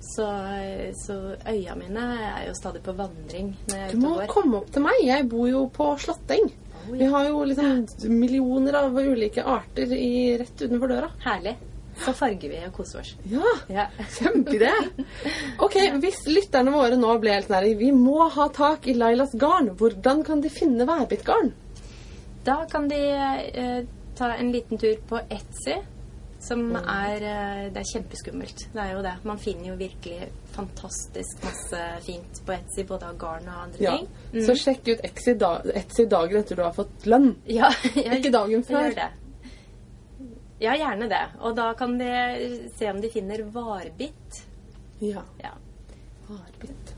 Speaker 2: Så, så øya mine er jo stadig på vandring når jeg er
Speaker 1: Du må
Speaker 2: går.
Speaker 1: komme opp til meg. Jeg bor jo på Slåtteng.
Speaker 2: Oh,
Speaker 1: Vi har jo liksom millioner av ulike arter i, rett utenfor døra.
Speaker 2: Herlig. Så farger vi og koser oss.
Speaker 1: Ja,
Speaker 2: Ja.
Speaker 1: kjempeidé! Ok, hvis lytterne våre nå ble helt nære Vi må ha tak i Lailas garn. Hvordan kan de finne værbittgarn?
Speaker 2: Da kan de eh, ta en liten tur på Etsy, som er eh, Det er kjempeskummelt. Det er jo det. Man finner jo virkelig fantastisk masse fint på Etsy, både av garn og andre
Speaker 1: Ja.
Speaker 2: ting. Mm.
Speaker 1: Så sjekk ut Etsy, da, Etsy dagen etter du har fått lønn.
Speaker 2: Ja, jeg,
Speaker 1: Ikke dagen
Speaker 2: jeg
Speaker 1: før.
Speaker 2: gjør det. Ja, gjerne det. Og da kan de se om de finner varbitt.
Speaker 1: Ja.
Speaker 2: Ja.
Speaker 1: Varbitt.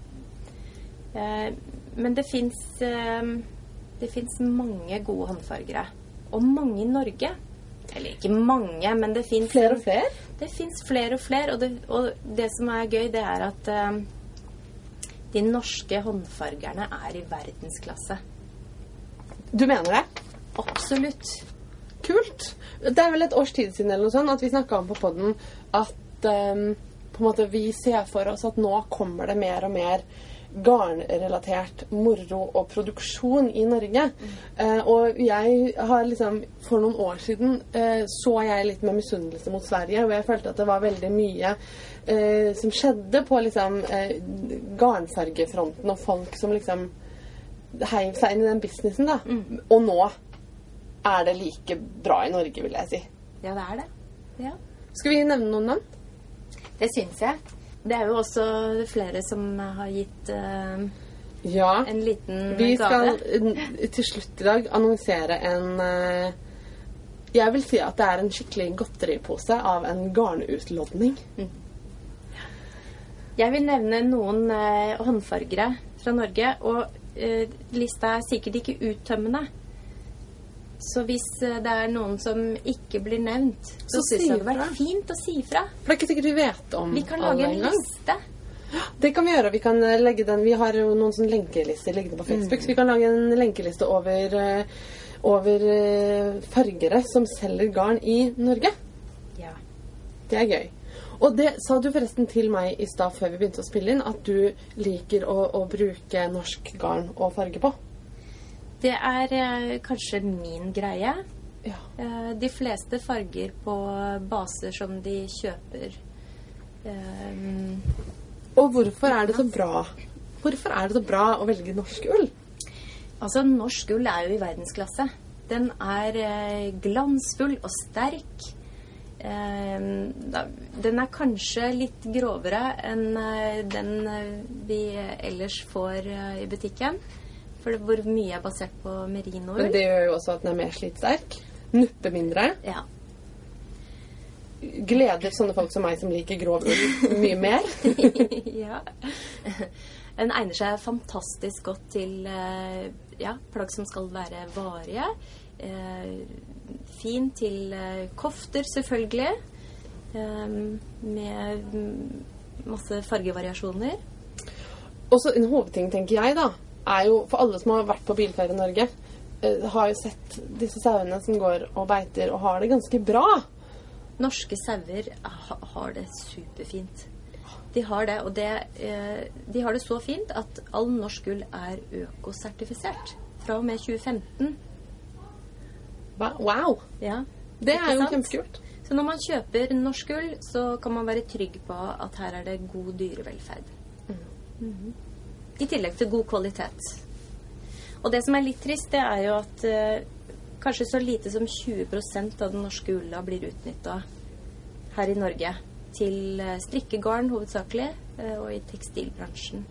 Speaker 2: Eh, men det fins eh, Det fins mange gode håndfargere. Og mange i Norge. Eller ikke mange, men det fins
Speaker 1: Flere og flere?
Speaker 2: Det fins flere og flere. Og det, og det som er gøy, det er at eh, de norske håndfargerne er i verdensklasse.
Speaker 1: Du mener det?
Speaker 2: Absolutt.
Speaker 1: Kult. Det er vel et års tid siden eller noe sånt at vi snakka om på poden at um, på en måte vi ser for oss at nå kommer det mer og mer garnrelatert moro og produksjon i Norge. Eh, og jeg har liksom For noen år siden uh, så jeg litt med misunnelse mot Sverige, og jeg følte at det var veldig mye uh, som skjedde på liksom garnfargefronten, og folk som liksom heiv seg inn i den businessen, da. Og nå er det like bra i Norge, vil jeg si.
Speaker 2: Ja, det er det. Ja.
Speaker 1: Skal vi nevne noen navn?
Speaker 2: Det syns jeg. Det er jo også flere som har gitt uh,
Speaker 1: Ja.
Speaker 2: en liten
Speaker 1: Vi
Speaker 2: gave.
Speaker 1: skal eh, til slutt i dag annonsere en uh, Jeg vil si at det er en skikkelig godteripose av en garnutlodning.
Speaker 2: Jeg vil nevne noen uh, håndfargere fra Norge, og lista er sikkert ikke uttømmende. Så hvis eh, det er noen som ikke blir nevnt, så,
Speaker 1: Så
Speaker 2: syns jeg det hadde vært fint å si fra.
Speaker 1: For det er ikke sikkert vi vet om
Speaker 2: Vi kan lage en
Speaker 1: gang.
Speaker 2: liste.
Speaker 1: Det kan vi gjøre. Vi kan eh, legge den Vi har jo noen sånne lenkelister liggende på Facebook, så vi kan lage en lenkeliste over, eh, over fargere som selger garn i Norge.
Speaker 2: Ja.
Speaker 1: Det er gøy. Og det sa du forresten til meg i stad før vi begynte å spille inn, at du liker å, å bruke norsk garn og farge på.
Speaker 2: Det er eh, kanskje min greie.
Speaker 1: Ja.
Speaker 2: Eh, de fleste farger på baser som de kjøper. Eh,
Speaker 1: Og hvorfor er det så bra? Hvorfor er det så bra å velge norsk ull?
Speaker 2: Altså, norsk ull er jo i verdensklasse. Den er glansfull og sterk. Den er kanskje litt grovere enn den vi ellers får i butikken. For hvor mye er basert på merinoer?
Speaker 1: Men det gjør jo også at den er mer slitsterk. Nuppe mindre.
Speaker 2: Ja.
Speaker 1: Gleder sånne folk som meg som liker grov ull mye mer.
Speaker 2: ja. Den egner seg fantastisk godt til eh, ja, plagg som skal være varige. Eh, fin til eh, kofter, selvfølgelig. Med mm, masse fargevariasjoner.
Speaker 1: Og så en hovedting, tenker jeg, da, er jo for alle som har vært på bilferie i Norge, eh, har jo sett disse sauene som går og beiter og har det ganske bra.
Speaker 2: Norske sauer har det superfint. De har det, og det, eh, de har det så fint at all norsk gull er økosertifisert fra og med 2015.
Speaker 1: Wow!
Speaker 2: Ja.
Speaker 1: Det er jo kjempekult.
Speaker 2: Så når man kjøper norsk gull, så kan man være trygg på at her er det god dyrevelferd. Mhm. I tillegg til god kvalitet. Og det som er litt trist, det er jo at eh, kanskje så lite som 20% av den norske ulla blir utnytta her i Norge. Til eh, strikkegarn hovedsakelig, eh, og i tekstilbransjen.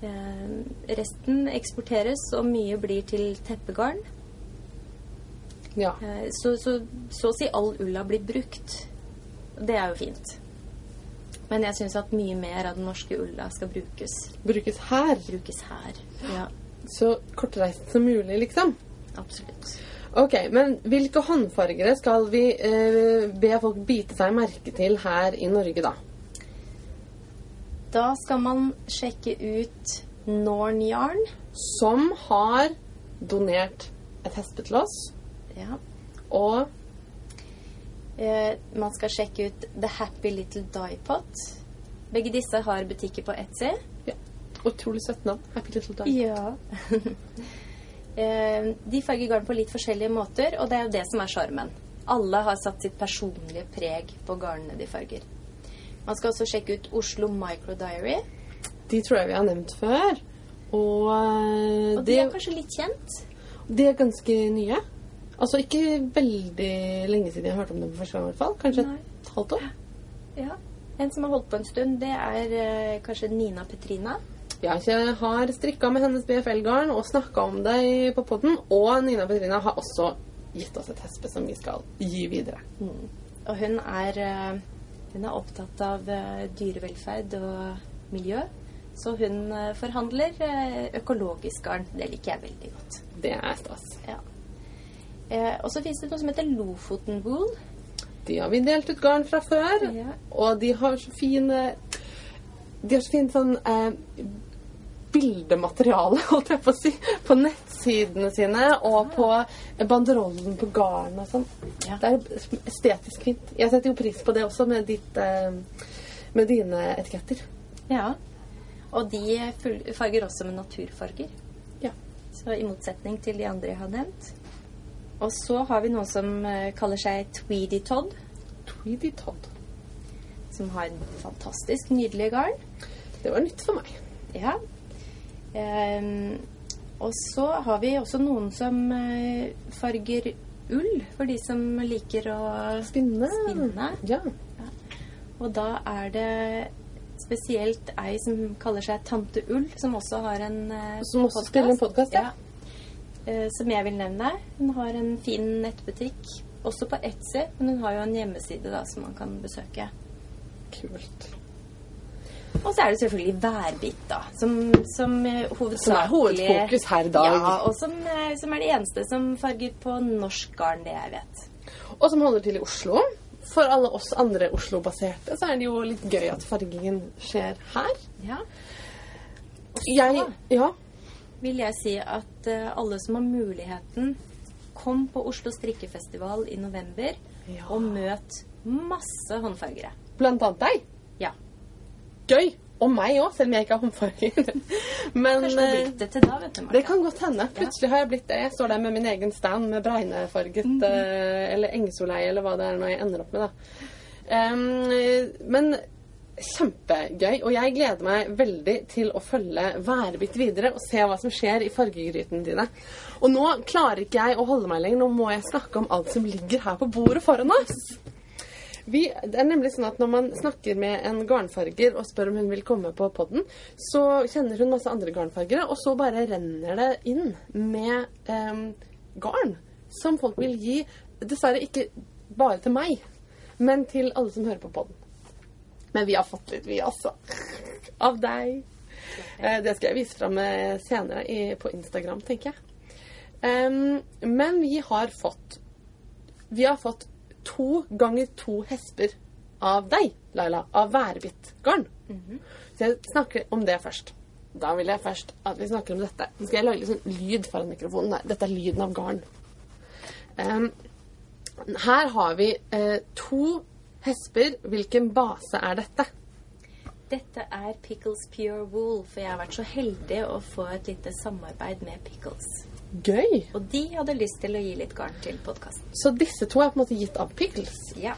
Speaker 2: Eh, resten eksporteres, og mye blir til teppegarn.
Speaker 1: Ja.
Speaker 2: Eh, Så, så, så å si all ulla blir brukt. Det er jo fint. Men jeg syns at mye mer av den norske ulla skal brukes,
Speaker 1: Brukes her.
Speaker 2: brukes her. Ja,
Speaker 1: Så kortreist som mulig, liksom.
Speaker 2: absolutt.
Speaker 1: Ok, men hvilke håndfargere skal vi eh, be folk bite seg merke til her i Norge, da?
Speaker 2: Da skal man sjekke ut Norn Yarn.
Speaker 1: Som har donert et hespe til oss.
Speaker 2: Ja.
Speaker 1: Og
Speaker 2: Eh, man skal sjekke ut The Happy Little Dye Pot. Begge disse har butikker på Etsy.
Speaker 1: ja, utrolig søtt navn. Happy Little Diepot.
Speaker 2: Ja. Eh, de farger garn på litt forskjellige måter, og det er jo det som er sjarmen. Alle har satt sitt personlige preg på garnene de farger. Man skal også sjekke ut Oslo Micro Diary.
Speaker 1: De tror jeg vi har nevnt før. Og, eh,
Speaker 2: Og de er kanskje litt kjent.
Speaker 1: de er ganske nye. Altså ikke veldig lenge siden jeg hørte om det for første gang. i hvert fall. Kanskje
Speaker 2: Nei.
Speaker 1: et halvt år.
Speaker 2: Ja. En som har holdt på en stund, det er eh, kanskje Nina Petrina.
Speaker 1: Ja, jeg har strikka med hennes BFL-garn og snakka om det på podden. Og Nina Petrina har også gitt oss et hespe som vi skal gi videre.
Speaker 2: Og hun er, eh, hun er opptatt av eh, dyrevelferd og miljø. Så hun eh, forhandler økologisk garn. Det liker jeg veldig godt.
Speaker 1: Det er stas.
Speaker 2: Ja. Eh, og så fins det noe som heter Lofoten Wool.
Speaker 1: De har vi delt ut garn fra før.
Speaker 2: Ja.
Speaker 1: Og de har så fine De har så fint sånn eh, bildemateriale, holdt jeg på å si, på nettsidene sine og på banderollen på garnet og sånn.
Speaker 2: Ja.
Speaker 1: Det er estetisk fint. Jeg setter jo pris på det også med, ditt, eh, med dine etiketter.
Speaker 2: Ja. Og de farger også med naturfarger.
Speaker 1: Ja.
Speaker 2: Så i motsetning til de andre jeg har nevnt. Og så har vi noen som eh, kaller seg Tweedy Todd,
Speaker 1: Tweedy Todd.
Speaker 2: som har en fantastisk nydelig garn.
Speaker 1: Det var nytt for meg.
Speaker 2: Ja. Um, og så har vi også noen som eh, farger ull, for de som liker å
Speaker 1: Spinne.
Speaker 2: spinne.
Speaker 1: Ja.
Speaker 2: Og da er det spesielt ei som kaller seg Tante Ull, som også har en eh,
Speaker 1: Som også spiller en podcast, ja.
Speaker 2: ja. Eh, som jeg vil nevne. Hun har en fin nettbutikk, også på Etsy, men hun har jo en hjemmeside da, som man kan besøke.
Speaker 1: Kult.
Speaker 2: Og så er det selvfølgelig værbitt, da, som, som eh, hovedsakelig
Speaker 1: Som er hovedfokus her i dag.
Speaker 2: Ja, og som, eh, som er det eneste som farger på norsk garn, det jeg vet.
Speaker 1: Og som holder til i Oslo. For alle oss andre Oslo-baserte så er det jo litt gøy at fargingen skjer her.
Speaker 2: Ja.
Speaker 1: Jeg Ja.
Speaker 2: Vil jeg si at eh, alle som har muligheten, kom på Oslo strikkefestival i november
Speaker 1: Ja.
Speaker 2: og møt masse håndfargere.
Speaker 1: Blant annet deg.
Speaker 2: Ja.
Speaker 1: Gøy. Og meg òg, selv om jeg ikke har håndfarger. Men
Speaker 2: Kanskje du
Speaker 1: eh,
Speaker 2: blitt det til da, vet du, Martha.
Speaker 1: det kan godt hende. Plutselig har jeg blitt det. Jeg står der med min egen stand med bregnefarget
Speaker 2: mm
Speaker 1: -hmm. eller engsolei eller hva det er når jeg ender opp med, da. Um, men kjempegøy. Og jeg gleder meg veldig til å følge værbitt videre og se hva som skjer i fargegrytene dine. Og nå klarer ikke jeg å holde meg lenger. Nå må jeg snakke om alt som ligger her på bordet foran oss. Vi, det er nemlig sånn at Når man snakker med en garnfarger og spør om hun vil komme på podden, så kjenner hun masse andre garnfargere, og så bare renner det inn med eh, garn som folk vil gi. Dessverre ikke bare til meg, men til alle som hører på podden. Men vi har fått litt, vi også. Av deg. Eh, det skal jeg vise fram eh, senere i, på Instagram, tenker jeg. Men vi har fått Vi har fått to ganger to hesper av deg, Laila. Av værbittgarn. Så jeg snakker om det først. Da vil jeg først at vi snakker om dette. Nå skal jeg lage litt sånn lyd foran mikrofonen. Nei, dette er lyden av garn. Um, her har vi eh, to hesper. Hvilken base er dette?
Speaker 2: Dette er Pickles Pure Wool, for jeg har vært så heldig å få et lite samarbeid med Pickles.
Speaker 1: Gøy!
Speaker 2: Og de hadde lyst til å gi litt garn til podkasten.
Speaker 1: Så disse to er på en måte gitt av Pickles
Speaker 2: Ja.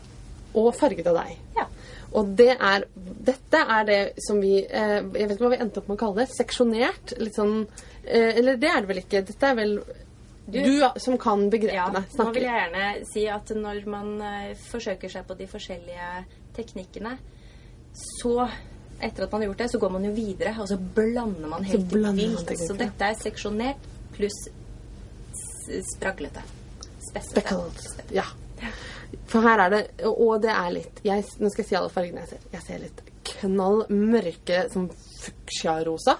Speaker 1: og farget av deg.
Speaker 2: ja.
Speaker 1: Og det er, dette er det som vi eh, Jeg vet ikke hva vi endte opp med å kalle det. Seksjonert. Litt sånn eh, Eller det er det vel ikke. Dette er vel du, som kan
Speaker 2: Ja,
Speaker 1: begrepene.
Speaker 2: nå vil jeg gjerne si at når man eh, forsøker seg på de forskjellige teknikkene, så etter at man har gjort det, så går man jo videre, og så blander man helt
Speaker 1: Så
Speaker 2: vilt.
Speaker 1: det,
Speaker 2: Så dette er seksjonert pluss spraglete.
Speaker 1: Speckled. Ja. For her er det Og det er litt jeg, Nå skal jeg si alle fargene jeg ser. Jeg ser litt knall mørke som fuksjarosa.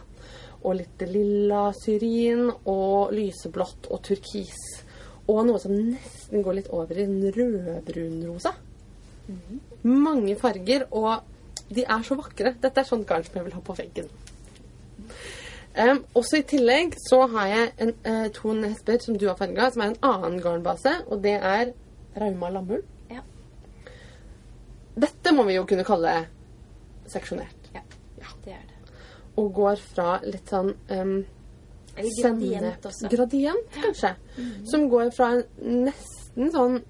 Speaker 1: Og litt lilla syrin og lyseblått og turkis. Og noe som nesten går litt over i en rødbrunrosa. Mange farger, og de er så vakre. Dette er sånt garn som jeg vil ha på veggen. Um, også i tillegg så har jeg en, uh, to nesper som du har farga, som er en annen garnbase, og det er Rauma lammull.
Speaker 2: Ja.
Speaker 1: Dette må vi jo kunne kalle seksjonert.
Speaker 2: ja.
Speaker 1: Ja.
Speaker 2: Det er det.
Speaker 1: Og går fra litt sånn um,
Speaker 2: gradient.
Speaker 1: Gradient, kanskje. Som går fra nesten sånn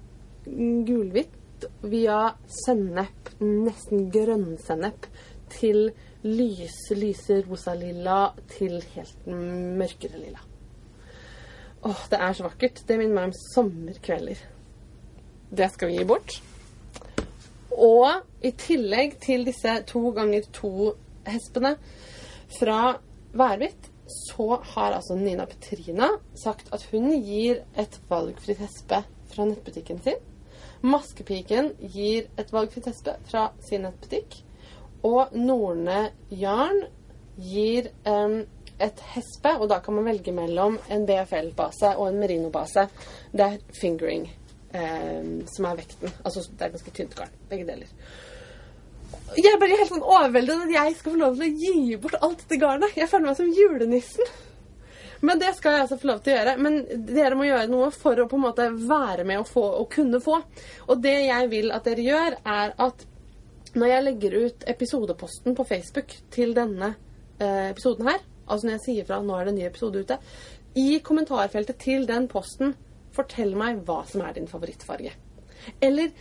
Speaker 1: gulhvitt via sennep, nesten grønnsennep, til lyse, lyse rosa-lilla til helt mørkere lilla. Åh, det er så vakkert. Det minner meg om sommerkvelder. Det skal vi gi bort. Og i tillegg til disse to ganger to hespene fra Værbitt så har altså Nina Petrina sagt at hun gir et valgfritt hespe fra nettbutikken sin. Maskepiken gir et valgfritt hespe fra sin nettbutikk. Og Norne Jarn gir um, et hespe, og da kan man velge mellom en BFL-base og en merino-base. Det er fingering um, som er vekten. Altså det er ganske tynt garn. Begge deler. Jeg blir helt sånn overveldet at jeg skal få lov til å gi bort alt dette garnet. Jeg føler meg som julenissen. Men det skal jeg altså få lov til å gjøre. Men dere må gjøre noe for å på en måte være med og, få, og kunne få. Og det jeg vil at dere gjør, er at når jeg legger ut episodeposten på Facebook til denne eh, episoden her, altså når jeg sier fra nå er det en ny episode ute, i kommentarfeltet til den posten, fortell meg hva som er din favorittfarge. Eller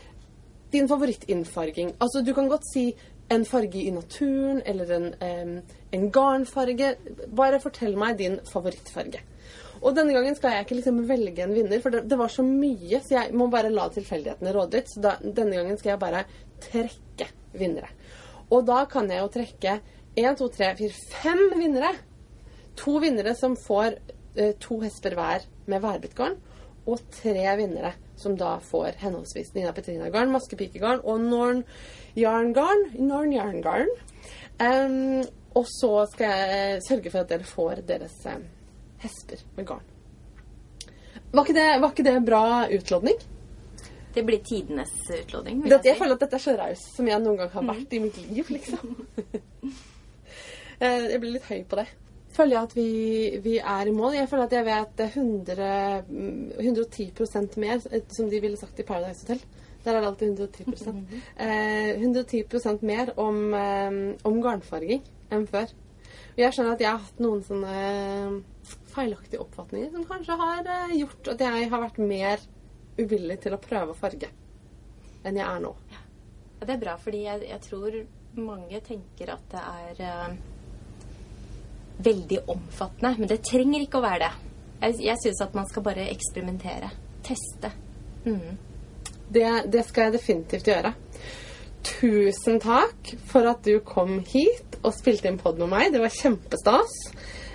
Speaker 1: din favorittinnfarging. Altså, du kan godt si en farge i naturen, eller en, eh, en garnfarge. Bare fortell meg din favorittfarge. Og denne gangen skal jeg ikke liksom velge en vinner, for det, det var så mye, så jeg må bare la tilfeldighetene råde litt. Så da, denne gangen skal jeg bare trekke vinnere. Og da kan jeg jo trekke 1, 2, 3, 4, 5 vinnere. To vinnere som får eh, to hesper hver med værbittgarn, og tre vinnere som da får henholdsvis Nina Petrina-garn, maskepikegarn og Norn Jarngarn. Norn Jarngarn. Um, og så skal jeg sørge for at dere får deres um, hesper med garn. Var ikke, det, var ikke det bra utlodning?
Speaker 2: Det blir tidenes utlodning.
Speaker 1: jeg
Speaker 2: si.
Speaker 1: føler at dette er så raus som jeg noen gang har vært i mitt liv, liksom. Eh, jeg blir litt høy på det. Føler jeg at vi, vi er i mål. Jeg føler at jeg vet 100, mm, 110 mer, eh, som de ville sagt i Paradise Hotel. Der er det alltid 110 eh, 110% mer om, eh, om garnfarging enn før. Og jeg skjønner at jeg har hatt noen sånne eh, feilaktige oppfatninger som kanskje har eh, gjort at jeg har vært mer uvillig til å prøve å farge enn jeg er nå.
Speaker 2: Ja, det er bra, fordi jeg, jeg tror mange tenker at det er eh, veldig omfattende. Men det trenger ikke å være det. Jeg, jeg syns at man skal bare eksperimentere. Teste. Mm.
Speaker 1: Det, det skal jeg definitivt gjøre. Tusen takk for at du kom hit og spilte inn pod med meg. Det var kjempestas.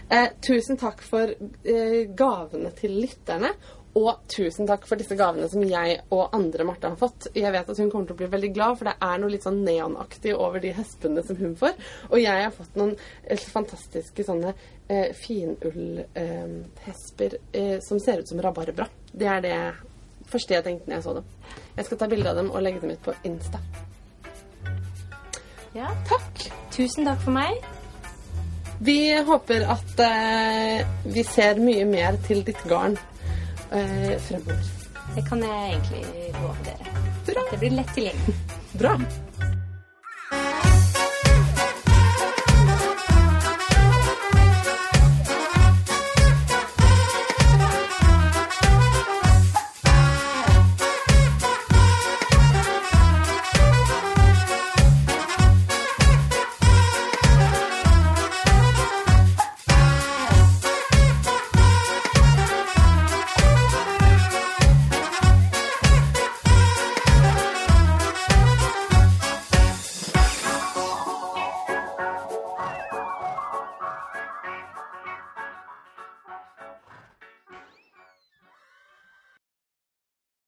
Speaker 1: Eh, tusen takk for eh, gavene til lytterne. Og tusen takk for disse gavene som jeg og andre Marte har fått. Jeg vet at hun kommer til å bli veldig glad, for det er noe litt sånn neonaktig over de hespene som hun får. Og jeg har fått noen eh, fantastiske sånne eh, finullhesper eh, eh, som ser ut som rabarbra. Det er det første jeg tenkte når jeg så dem. Jeg skal ta bilde av dem og legge dem ut på Insta.
Speaker 2: Ja.
Speaker 1: Takk!
Speaker 2: Tusen takk for meg.
Speaker 1: Vi håper at eh, vi ser mye mer til ditt garn eh, fremover.
Speaker 2: Det kan jeg egentlig love dere.
Speaker 1: Bra.
Speaker 2: At det blir lett tilgjengelig.
Speaker 1: Bra.